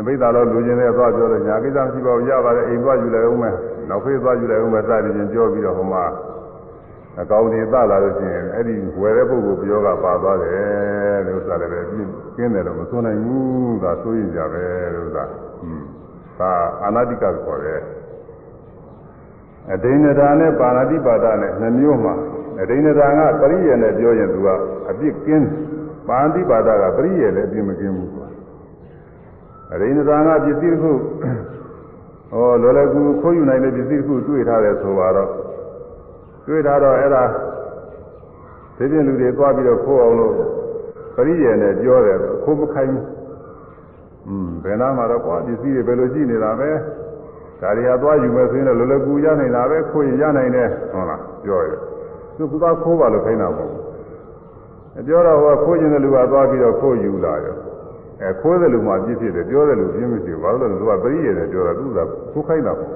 နမိတ်သာတော့လူချင်းတွေသွားပြောလို့ညာကိစ္စမရှိပါဘူးရပါတယ်အိမ်သွားယူလိုက်ဦးမယ်နောက်ဖေးသွားယူလိုက်ဦးမယ်စသည်ဖြင့်ပြောပြီးတော့ဟိုမှာအကောင်တွေသလာလို့ရှိရင်အဲ့ဒီဝယ်တဲ့ပုဂ္ဂိုလ်ပြောကပါသွားတယ်လို့ဆိုတာလည်းပဲပြင်းတယ်လို့မဆိုနိုင်ဘူးဒါဆိုရင်ကြပဲလို့ဆိုတာဒါအာနာတိကခေါ်တယ်အဒိဏဒာနဲ့ပါဏာတိပါဒနဲ့နှမျိုးမှာအဒိဏဒာကပရိယေနဲ့ပြောရင်သူကအပြစ်ကင်းပါဏာတိပါဒကပရိယေလည်းအပြစ်မကင်းဘူးအရိဏသာကပစ္စည်းတစ်ခုဟောလောလကူခိုးယူနိုင်တဲ့ပစ္စည်းတစ်ခုတွေ့ထားတယ်ဆိုပါတော့တွေ့ထားတော့အဲ့ဒါဒီပြင်လူတွေသွားပြီးတော့ခိုးအောင်လို့ပရိယေနဲ့ပြောတယ်ခိုးမခိုင်းဘူးอืมဘယ်နာမှာတော့ကွာပစ္စည်းတွေဘယ်လိုရှိနေတာပဲဒါတွေဟာသွားယူမယ်ဆိုရင်လောလကူရနိုင်တာပဲခိုးရင်ရနိုင်တယ်ဟုတ်လားပြောရတယ်သူကသွားခိုးပါလို့ခိုင်းတာပေါ့ပြောတော့ဟောခိုးခြင်းတဲ့လူကသွားပြီးတော့ခိုးယူလာရောအဲခိုးတယ်လို့မှပြည့်ဖြစ်တယ်ပြောတယ်လို့ပြင်းမရှိဘူးဘာလို့လဲသူကပရိယေနဲ့ပြောတာသူကခိုးခိုင်းတာပေါ့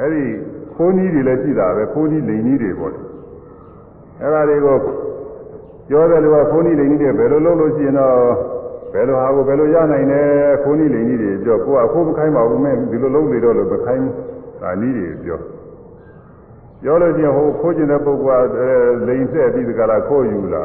အဲဒီခိုးကြီးတွေလည်းရှိတာပဲခိုးကြီးလိန်ကြီးတွေပေါ့လေအဲဒါတွေကိုပြောတယ်လို့ကခိုးကြီးလိန်ကြီးတွေဘယ်လိုလုပ်လို့ရှိရင်တော့ဘယ်လိုဟာကိုဘယ်လိုရနိုင်လဲခိုးကြီးလိန်ကြီးတွေပြောကိုကခိုးမခိုင်းပါဘူးမင်းဒီလိုလုပ်နေတော့လို့မခိုင်းတာကြီးတွေပြောပြောလို့ရှိရင်ဟိုခိုးကျင်တဲ့ပုဂ္ဂိုလ်ကလိန်ဆက်ပြီးဒီကလာခိုးယူလာ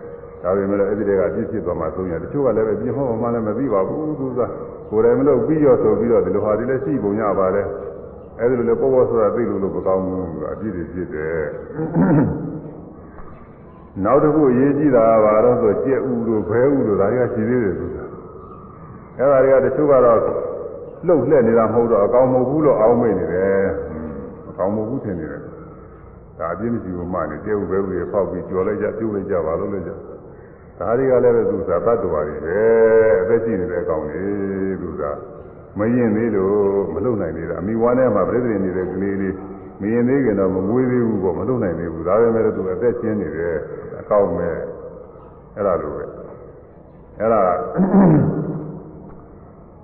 ဒါပေမဲ့လည်းအဲ့ဒီတည်းကပြည့်ဖြစ်သွားမှဆုံးရတချို့ကလည်းပဲပြင်ဟောမှလည်းမသိပါဘူးသူကကိုယ်တိုင်မလုပ်ပြီးရောဆိုပြီးတော့ဒီလိုဟာဒီလည်းရှိပုံရပါတယ်အဲ့ဒီလိုလည်းပေါ်ပေါ်ဆိုတာသိလို့လို့မကောင်းဘူးအပြည့်တွေဖြစ်တယ်နောက်တစ်ခုအရေးကြီးတာကဘာလို့ဆိုကြက်ဥတို့ဘဲဥတို့ဒါတွေကရှိသေးတယ်ဆိုတာအဲ့ဒါတွေကတချို့ကတော့လှုပ်လှဲ့နေတာမဟုတ်တော့အကောင်မဟုတ်ဘူးလို့အောင်းမိနေတယ်အကောင်မဟုတ်ဘူးထင်နေတယ်ဒါအပြည့်မရှိဘူးမှလည်းကြက်ဥဘဲဥတွေဖောက်ပြီးကြော်လိုက်ကြပြုတ်လိုက်ကြပါလို့လည်းကြဒါတွေကလည်းပဲသူစားတတ်တော်ရည်ပဲအသက်ကြီးနေတဲ့အကောင်လေးသူစားမရင်သေးလို့မလုံနိုင်သေးတာအမိဝါနဲ့မှပြိတ္တိနေတဲ့ကလေးလေးမရင်သေးခင်တော့မမွေးသေးဘူးပေါ့မလုံနိုင်သေးဘူးဒါပဲမဲ့သူအသက်ရှင်နေတယ်အကောင်မဲ့အဲ့ဒါလိုပဲအဲ့ဒါ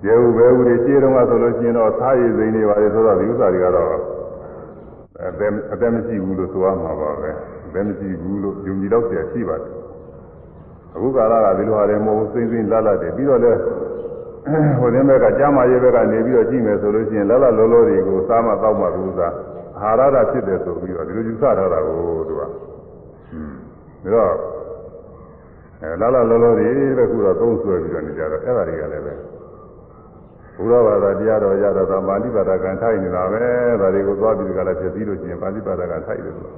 ရေဦးပဲဦးတွေရှင်းတော့မှဆိုလို့ရှင်းတော့သားရည်စိန်တွေပါလေဆိုတော့ဒီဥစ္စာတွေကတော့အသက်အသက်မရှိဘူးလို့ဆိုရမှာပါပဲအသက်မရှိဘူးလို့ယုံကြည်တော့ဆရာရှိပါတယ်အခုကာလကဒီလိုဟာတွေမဟုတ်စိမ့်စိမ့်လှလှတယ်ပြီးတော့လည်းဟိုတဲ့ဘက်ကကြားမရဲဘက်ကနေပြီးတော့ကြည့်မယ်ဆိုလို့ရှိရင်လှလှလောလောတွေကိုစားမတော့မှကူစားအာဟာရတာဖြစ်တယ်ဆိုပြီးတော့ဒီလိုယူဆထားတာကိုသူကဟွန်းဒါတော့အဲလှလှလောလောတွေတကူတော့သုံးဆွဲပြီးတော့နေကြတော့အဲ့ဒါတွေကလည်းပဲဘုရားဘာသာတရားတော်ရတော့သာပါဠိဘာသာကံထိုက်နေတာပဲဒါတွေကိုသွားပြီးကြလားဖြစ်ပြီးလို့ရှိရင်ပါဠိဘာသာကထိုက်တယ်ဆိုတော့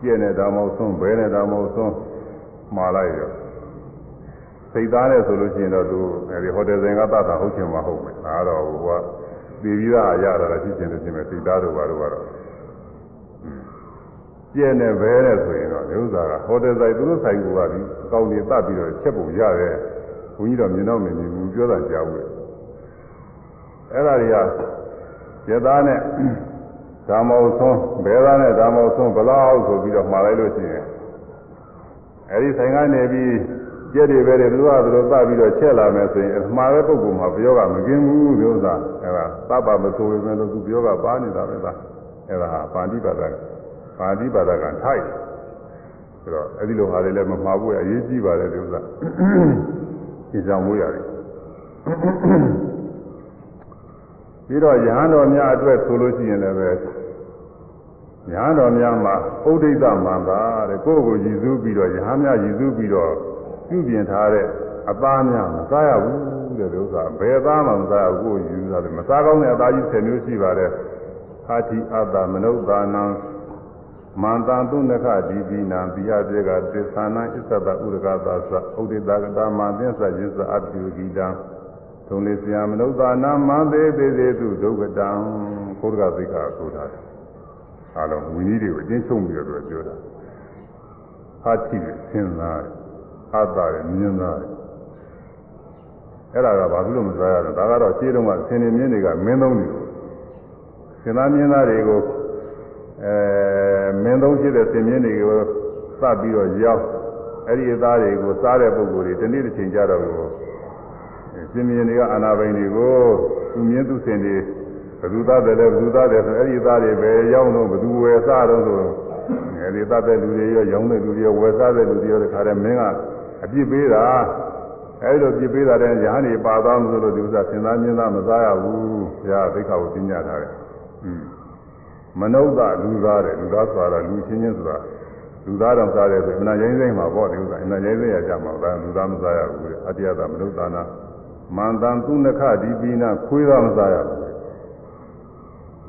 ပြည့်နေတာမဟုတ်ဆုံးဘဲနေတာမဟုတ်ဆုံးမှားလိုက်ရောစိတ်သားနဲ့ဆိုလို့ရှိရင်တော့သူအဲဒီဟိုတယ်ဆိုင်ကတတ်တာဟုတ်ချင်မှာဟုတ်မယ်ဒါတော့ဟိုကပြည်ပြီးသားရတာလည်းရှိချင်လို့ရှိမယ်စိတ်သားတို့ဘာတို့ကတော့ပြည့်နေဘဲနဲ့ဆိုရင်တော့ဥစ္စာကဟိုတယ်ဆိုင်သူတို့ဆိုင်ကပြီးကောင်းနေတတ်ပြီးတော့ချက်ပုံရတယ်ဘုန်းကြီးတော်မြင်တော့မမြင်ဘူးပြောတာကြားဘူးအဲ့ဒါတွေကရသားနဲ့ဒါမဟုတ်ဆုံးဘယ်သားနဲ့ဒါမဟုတ်ဆုံးဘလောက်ဆိုပြီးတော့မှာလိုက်လို့ရှိရင်အဲဒီဆိုင်ကနေပြီးကျက်တွေပဲတွေသူကသူတို့ပတ်ပြီးတော့ချက်လာမယ်ဆိုရင်အမှားပဲပုံပုံမှာပြောကမกินဘူးပြောတာအဲဒါသဗ္ဗမဆိုရင်လည်းသူပြောကပါနေတာပဲလားအဲဒါဟာပါဠိဘာသာပါဠိဘာသာကထိုက်ဆိုတော့အဲဒီလိုဟာတွေလည်းမမှားဘူးအရေးကြီးပါတယ်ဒီဥစ္စာဒီကြောင့်မိုးရတယ်ပြီးတော့ရဟန်းတော်များအတွက်ဆိုလို့ရှိရင်လည်းပဲညာတော်များမှာဥဒိဋ္ဌမန္တာတဲ့ကိုယ့်ကိုရည်စူးပြီးတော့ယဟများရည်စူးပြီးတော့ပြုပြင်ထားတဲ့အသားများမစားရဘူးတဲ့ဥစ္စာဘယ်သားမှမစားဘူးကိုယ်ယူတာတယ်မစားကောင်းတဲ့အသားကြီး10မျိုးရှိပါတယ်ဟာတိအတ္တမနုဿာနံမန္တန်သူနခဒီပိနံပိယပြေကသစ္ဆာနံဣစ္ဆတဥရကသာသဥဒိတကတာမသင်္ဆယစ္စအပြုဂီတံသုံးလေးဆရာမနုဿာနံမန္တေသေးသေးသူဒုက္ကတံကိုရကသိက္ခာဆိုတာအားလုံးဝိနည်းတွေကိုအတင်းချုပ်ပြီးတော့ပြောတာဟာတိကိုစဉ်းစားတယ်ဟာတာကိုမြင်သားတယ်အဲ့ဒါကဘာလို့မစားရလဲဒါကတော့ခြေတုံးကဆင်နေမြင်းတွေကမင်းသုံးတွေကိုဆင်သားမြင်းသားတွေကိုအဲမင်းသုံးဖြစ်တဲ့ဆင်မြင်းတွေကိုစပြီးတော့ရောက်အဲ့ဒီအသားတွေကိုစားတဲ့ပုံကိုယ်တွေတနေ့တစ်ချိန်ကြတော့ဆင်မြင်းတွေကအာနာပိုင်တွေကိုသူမြင်းသူဆင်တွေဘသူသားတယ်လဲဘသူသားတယ်ဆိုအဲ့ဒီသားတွေပဲရောက်တော့ဘသူဝယ်စားတော့ဆိုအဲ့ဒီသားတဲ့လူတွေရောရောင်းတဲ့လူတွေရောဝယ်စားတဲ့လူတွေရောတခါတည်းမင်းကအပြစ်ပေးတာအဲ့ဒီလိုပြစ်ပေးတာတဲ့ရဟန်းတွေပါသွားမှုဆိုလို့ဒီဥစ္စာသင်္သားမြင်သားမစားရဘူးဘုရားသိက္ခာကိုပြညာထားတယ်อืมမနုဿလူသားတယ်လူသားဆိုတာလူချင်းချင်းဆိုတာလူသားတော့စားတယ်ဆိုအနာရင်းစိမ့်မှာပေါ့ဒီဥစ္စာအနာရင်းစိမ့်ရကြမှာဗျာလူသားမစားရဘူးအတ္တယသမနုဿနာမန္တန်သူနခဒီပိနာခွေးသားမစားရဘူး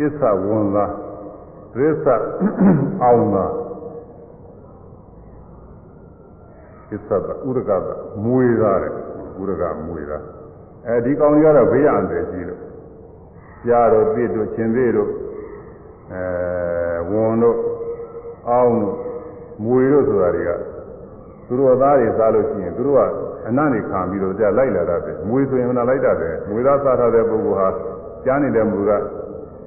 သစ္စာဝန်သာသစ္စာအောင်သာသစ္စာကဥရကကမွေသားတဲ့ဥရကမွေသားအဲဒီကောင်ကြီးကတော့ဘေးရန်တယ်ကြီးလို့ကြားတော့ပြည့်တို့ချင်းသေးတို့အဲဝန်တို့အောင်တို့မွေတို့ဆိုတာတွေကသူတို့သားတွေစားလို့ရှိရင်သူတို့ကအနံ့နေခံပြီးတော့ကြလိုက်လာတာပဲမွေဆိုရင်ကလိုက်တာပဲမွေသားစားထားတဲ့ပုဂ္ဂိုလ်ဟာကြားနေတဲ့မူက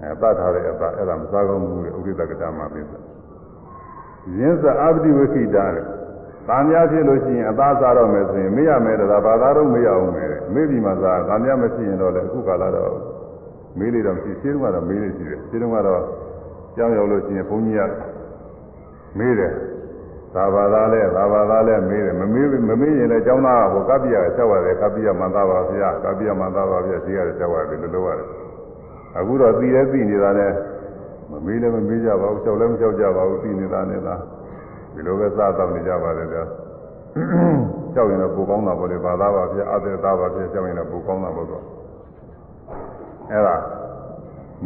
အဲပတ်ထားတဲ့အပအဲ့ဒါမစားကောင်းဘူးလေဥဒိတကတာမှာပြစ်တယ်ရင်းစအာပတိဝိခိတာတဲ့။ဗာမများဖြစ်လို့ရှိရင်အသားစားတော့မယ်ဆိုရင်မေ့ရမယ်တလားဘာသာတော့မေ့ရအောင်မယ်။မေ့ပြီးမှစားဗာမများမဖြစ်ရင်တော့လည်းအခုကာလတော့မေ့လေတော့ဖြစ်သေးတယ်ကတော့မေ့လေရှိတယ်။ဒီတော့ကတော့ကြောင်းရောက်လို့ရှိရင်ဘုန်းကြီးကမေ့တယ်။သာဘာသာလဲသာဘာသာလဲမေးတယ်မမေးမမေးရင်လည်းကျောင်းသားကဟိုကပ္ပိယကဆောက်ရတယ်ကပ္ပိယမန္တပါဗျာကပ္ပိယမန္တပါဗျာဒီကလည်းဆောက်ရတယ်လို့လို့ရတယ်အခုတော့သိရဲသိနေတာနဲ့မမေးလည်းမမေးကြပါဘူးကြောက်လည်းမကြောက်ကြပါဘူးသိနေတာနဲ့သာဒီလိုပဲစသောက်နေကြပါလေကြာကြောက်ရင်တော့ပူကောင်းတာပေါ့လေဘာသာပါဖြစ်အသက်သားပါဖြစ်ကြောက်ရင်တော့ပူကောင်းတာပေါ့ကွာအဲ့ဒါ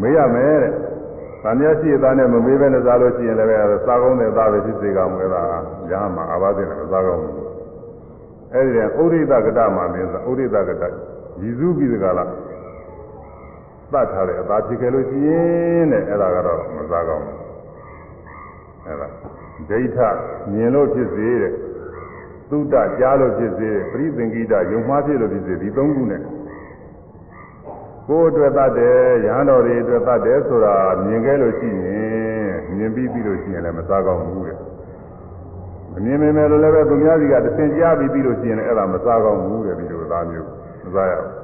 မေးရမယ်တဲ့။ဗာမရရှိသားနဲ့မမေးဘဲနဲ့စားလို့ရှိရင်လည်းပဲစားကောင်းတဲ့သားပဲဖြစ်စေကောင်းမယ်လား။ညာမှာအာဘသင်တယ်မစားကောင်းဘူး။အဲဒီတဲ့ဥရိဒကတမှာမင်းစားဥရိဒကတရည်စူးပြီးတကလားသတ်ထားတဲ့အသာဖြစ်ခဲ့လို့ရှိရင်တဲ့အဲ့ဒါကတော့မစားကောင်းဘူးအဲ့ဒါဒိဋ္ဌမြင်လို့ဖြစ်စေတဲ့သုတကြားလို့ဖြစ်စေပရိသင်္ကိတယုံမှားဖြစ်လို့ဖြစ်စေဒီသုံးခုနဲ့ကိုယ်အတွက်တတ်တယ်ရဟန်းတော်တွေအတွက်တတ်တယ်ဆိုတာမြင်ခဲ့လို့ရှိရင်မြင်ပြီးပြီးလို့ရှိရင်လည်းမစားကောင်းဘူးတဲ့မမြင်မိမယ်လို့လည်းပဲသူများစီကတစ်ဆင့်ကြားပြီးပြီးလို့ရှိရင်လည်းအဲ့ဒါမစားကောင်းဘူးတဲ့ဒီလိုသားမျိုးမစားရဘူး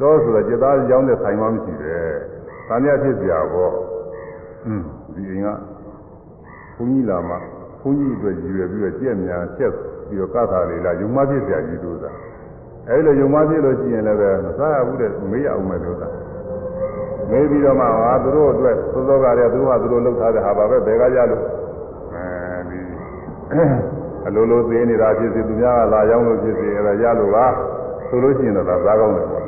တောဆိုတာจิตသားရောင်းတဲ့ဆိုင်မှမရှိတယ်။ဒါမြဖြစ်စရာပေါ့။อืมဒီအိမ်ကဘုန်းကြီးလာမှဘုန်းကြီးအတွက်ရည်ရွယ်ပြီးတော့ကြက်များချက်ပြီးတော့ကသာလေးလာယုံမဖြစ်စရာကြီးတို့သာ။အဲဒီလိုယုံမဖြစ်လို့ရှိရင်လည်းပဲမစားရဘူးတဲ့မေးရအောင်မယ်တို့သာ။မေးပြီးတော့မှဟာသူတို့အတွက်သောသောကလည်းသူတို့ဟာသူတို့လုပ်ထားတဲ့ဟာပါပဲဘယ်ကကြလို့အဲဒီအလိုလိုသေးနေတာဖြစ်စေသူများကလာရောက်လို့ဖြစ်စေအဲဒါရလို့ပါဆိုလို့ရှိရင်တော့ဒါသားကောင်းတယ်ပေါ့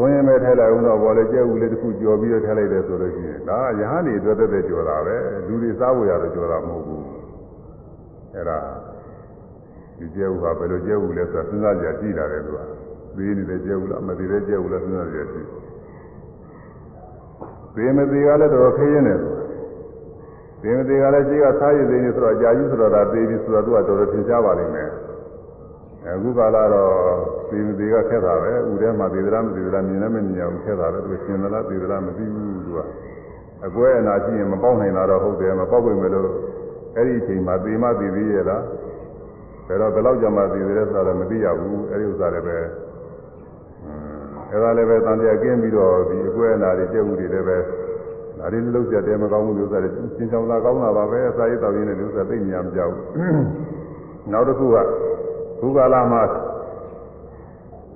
သွင်းရင်ပဲထဲလိုက်ဦးတော့ဘောလည်းကျဲဦးလေးတစ်ခုကြော်ပြီးတော့ထဲလိုက်တယ်ဆိုလို့ရှိရင်ဒါရဟန်းတွေအတွက်သက်သက်ကြော်တာပဲလူတွေစားဖို့ရတော့ကြော်တာမဟုတ်ဘူးအဲ့ဒါဒီကျဲဦးဟာဘယ်လိုကျဲဦးလဲဆိုတာစဉ်းစားကြကြည့်လာတယ်သူကသိနေတယ်ကျဲဦးလားမသိတယ်ကျဲဦးလားစဉ်းစားကြကြည့်သိမသိကလည်းတော့ခရင်တယ်သိမသိကလည်းရှိကစားရည်သေးနေဆိုတော့ကြာကြီးဆိုတော့ဒါသေးပြီဆိုတော့သူကတော်တော်ထင်ရှားပါလိမ့်မယ်အခုကာလတော့သေသေးကခက်တာပဲဥထဲမှာသေသလားမသေသလားမြင်လည်းမမြင်အောင်ခက်တာပဲသူရှင်သလားသေသလားမသိဘူးသူကအကွဲအနာရှိရင်မပေါက်နိုင်တာတော့ဟုတ်တယ်မပေါက်ဝင်မလို့အဲ့ဒီအချိန်မှာသေမသေသေးရဲ့လားဘယ်တော့ဘယ်လောက်ကြာမှသေသေးလဲဆိုတာမသိရဘူးအဲ့ဒီဥစ္စာတွေပဲအဲ့ဒါလည်းပဲတန်ပြကင်းပြီးတော့ဒီအကွဲအနာတွေကြက်မှုတွေလည်းပဲဒါတွေလုံးကြတယ်မကောင်းဘူးဥစ္စာတွေရှင်းချောင်းလာကောင်းတာပါပဲစာရေးတော်ရင်းတဲ့ဥစ္စာသိမြင်မကြဘူးနောက်တစ်ခုကခုကာလမှာ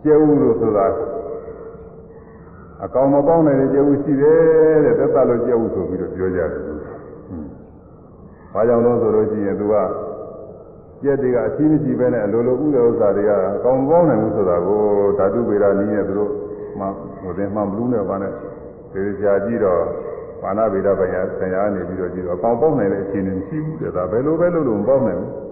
ကျဲဥလို့ဆိုတာအကောင်မပေါင်းတဲ့ကျဲဥရှိတယ်တဲ့သက်သက်လို့ကျဲဥဆိုပြီးတော့ပြောကြတယ်။ဘာကြောင့်လဲဆိုလို့ရှိရင်သူကကျက်တွေကအချင်းမရှိပဲနဲ့အလိုလိုဥတဲ့ဥစ္စာတွေကအကောင်မပေါင်းနိုင်ဘူးဆိုတာကိုဓာတုပေရာနည်းနဲ့သူတို့မှဟိုတင်မှမလူးနဲ့ဘာနဲ့ဒီကြာကြည့်တော့ဘာနာဗေဒပညာဆရာနေပြီးတော့ကြည့်တော့အကောင်ပေါင်းနိုင်တဲ့အခြေအနေမရှိဘူးတဲ့ဒါဘယ်လိုပဲလုပ်လို့မပေါင်းနိုင်ဘူး။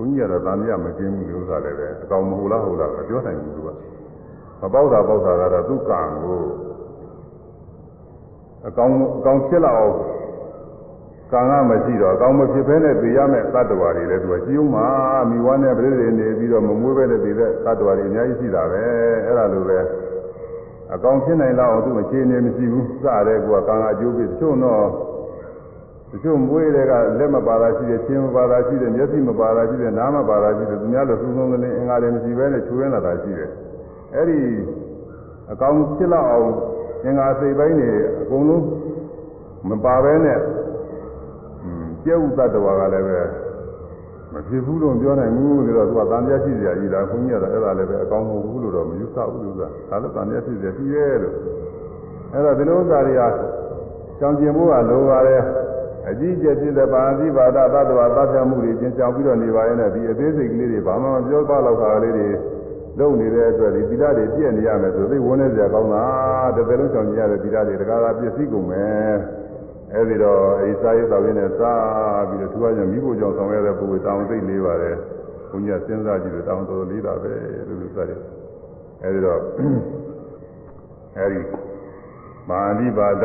ဘုန်းကြီးကတော့တန်မြတ်မကင်းဘူးလို့ဆိုတာလည်းပဲအကောင်မဟုတ်လားဟုတ်လားမပြောနိုင်ဘူးသူကမပေါက်တာပေါက်တာကတော့သူ့ကံကိုအကောင်အကောင်ဖြစ်လာအောင်ကံကမရှိတော့အကောင်မဖြစ်ဘဲနဲ့ပြေရမယ့်တ attva တွေလည်းသူကရှိဦးမှာမိဝါနဲ့ပြည့်စုံနေပြီးတော့မမွေးဘဲနဲ့ပြေတဲ့တ attva တွေအများကြီးရှိတာပဲအဲ့ဒါလိုပဲအကောင်ဖြစ်နိုင်လောက်သူ့အခြေအနေမရှိဘူးစတဲ့ကွာကံကအကျိုးပေးတချို့တော့တချို့မွေးတွေကလက်မပါတာရှိတယ်ခြေမပါတာရှိတယ်မျက်စိမပါတာရှိတယ်နားမပါတာရှိတယ်သူများလို့သုံးသုံးလင်းအင်္ဂါတွေမရှိဘဲနဲ့ချွေးရလာတာရှိတယ်အဲ့ဒီအကောင်ဖြစ်လောက်အောင်အင်္ဂါစိတ်ပိုင်းတွေအကုန်လုံးမပါဘဲနဲ့ကျဲဥသတ္တဝါကလည်းပဲမဖြစ်ဘူးလို့ပြောနိုင်ဘူးလို့တော့သူကတန်ပြရှိစရာကြီးလားခွန်ကြီးကတော့အဲ့ဒါလည်းပဲအကောင်မဟုတ်ဘူးလို့တော့မယူဆဘူးလို့ကဒါလည်းတန်ပြရှိစရာရှိရဲ့လို့အဲ့တော့ဒီလိုဥစ္စာတွေကကြောင်ကျင်ဖို့ကလိုပါတယ်အကြီးကျယ်ဖြစ်တဲ့ပါဠိဘာသာသတ္တဝါသတ်ဖြတ်မှုတွေကျင်ကြောင်ပြီးတော့နေပါရဲ့နဲ့ဒီအသေးစိတ်ကလေးတွေဘာမှမပြောပါလောက်တာလေးတွေလုံနေတဲ့အတွက်ဒီသီလတွေပြည့်နေရမယ်ဆိုသိဝန်းနေစရာကောင်းတာတစ်ပယ်လုံးဆောင်ကြရတဲ့သီလတွေတကားတာပြည့်စည်ကုန်မယ်အဲဒီတော့အိစာရေးတော်ရင်းနဲ့စာပြီးတော့သူကညမိဖို့ကြောင့်ဆောင်ရတဲ့ပုဂ္ဂိုလ်တောင်းသိလေးပါတယ်ဘုရားစဉ်းစားကြည့်လို့တောင်းတော်လေးတာပဲလို့လို့စတယ်အဲဒီတော့အဲဒီမာနိပါဒ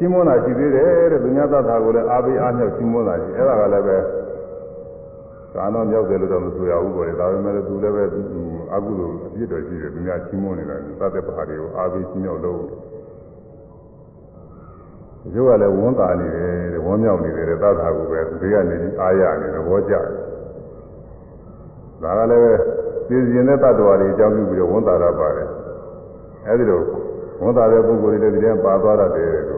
ရှင်းမွန်းတာရှိသေးတယ်တဲ့သူများသတ္တာကိုလည်းအားပေးအားမြောက်ရှင်းမွန်းတာရှိအဲ့ဒါကလည်းပဲကာနောမြောက်တယ်လို့တော့မဆိုရဘူးပေါ့လေဒါပေမဲ့သူလည်းပဲအကုသိုလ်အပြစ်တော်ရှိတယ်သူများရှင်းမွန်းနေတာသတ္တပါတွေကိုအားပေးရှင်းမြောက်လို့ရုပ်ကလည်းဝန်တာနေတယ်တဲ့ဝမ်းမြောက်နေတယ်တဲ့သတ္တာကိုပဲဘေးကနေပြီးအားရနေတယ်ဘောကြတယ်ဒါကလည်းပြည်စင်တဲ့တ attva တွေအကြောင်းပြုပြီးတော့ဝန်တာရပါတယ်အဲဒီလိုဝန်တာတဲ့ပုဂ္ဂိုလ်တွေလည်းဒီထဲပါသွားတတ်တယ်လို့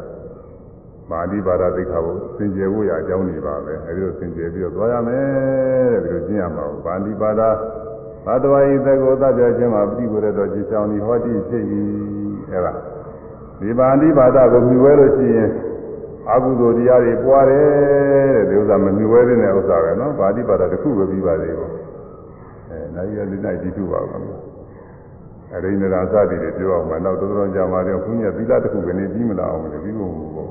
ပါဠိဘာသာသိက္ခာကိုသင်ကျေဖို့ရအကြောင်းတွေပါပဲအဲဒီလိုသင်ကျေပြီးတော့သွားရမယ်တဲ့ဒီလိုကျင့်ရမှာပါဠိဘာသာသတ္တဝါဤသကောသကြခြင်းမှာပြိဝရတော်ကြည်ချောင်းဒီဟောတိဖြစ်၏အဲဒါဒီပါဠိဘာသာကိုမြှဝဲလို့ရှိရင်အကုသိုလ်တရားတွေပွားတယ်တဲ့ဒီဥစ္စာမမြှဝဲတဲ့ဥစ္စာပဲနော်ပါဠိဘာသာတစ်ခုပဲပြီးပါသေးဘူးအဲနိုင်ရလေးနိုင်ကြည့်သူပါဘူးအရိန္ဒရာစသည်တွေပြောအောင်မနောက်တော်တော်ကြာမှာတော့ခုညသီလတစ်ခုကနေပြီးမလာအောင်လေပြီးဖို့ဘူးပေါ့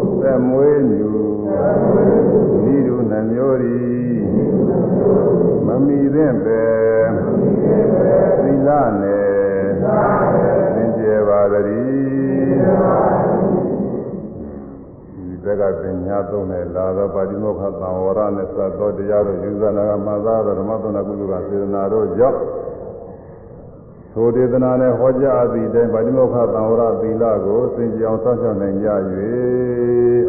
သက်မွေးမြူဤသူနှမျိုးသည်မမိသင့်ပဲသီလနဲ့သင်ကျေပါသတည်းသက်ကပညာသုံးနဲ့လာသောပါတိမောခသံဝရနဲ့သတ်သောတရားတို့ယူဇနာကမသာသောဓမ္မသနာကုသကစေတနာတို့ကြောင့်ထိုဒေသနာနဲ့ဟောကြားသည့်အတိုင်းဗာတိမောခသံဝရသီလကိုသင်ကြောင်ဆောက်ရှောက်နိုင်ကြ၍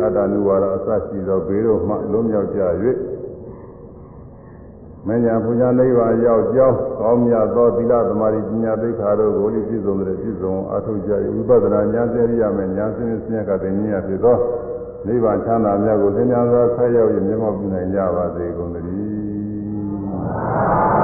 အတ္တနုဝါဒအစရှိသောဘေးတို့မှလွတ်မြောက်ကြ၍မဉ္ဇဉ်ပူဇာနိဗ္ဗာန်ရောက်ကြောင်းကောင်းမြတ်သောသီလသမာဓိပညာသိက္ခာတို့ကိုလည်းပြည့်စုံတဲ့ပြည့်စုံအထောက်ကြ၍ဝိပဿနာဉာဏ်စေရိယမဲ့ဉာဏ်စင်းစင်းကတဲ့ဉာဏ်ဖြစ်သောနိဗ္ဗာန်ချမ်းသာမြတ်ကိုသင်္ညာစွာဆက်ရောက်၍မြတ်မောပြုနိုင်ကြပါစေကုန်သတည်း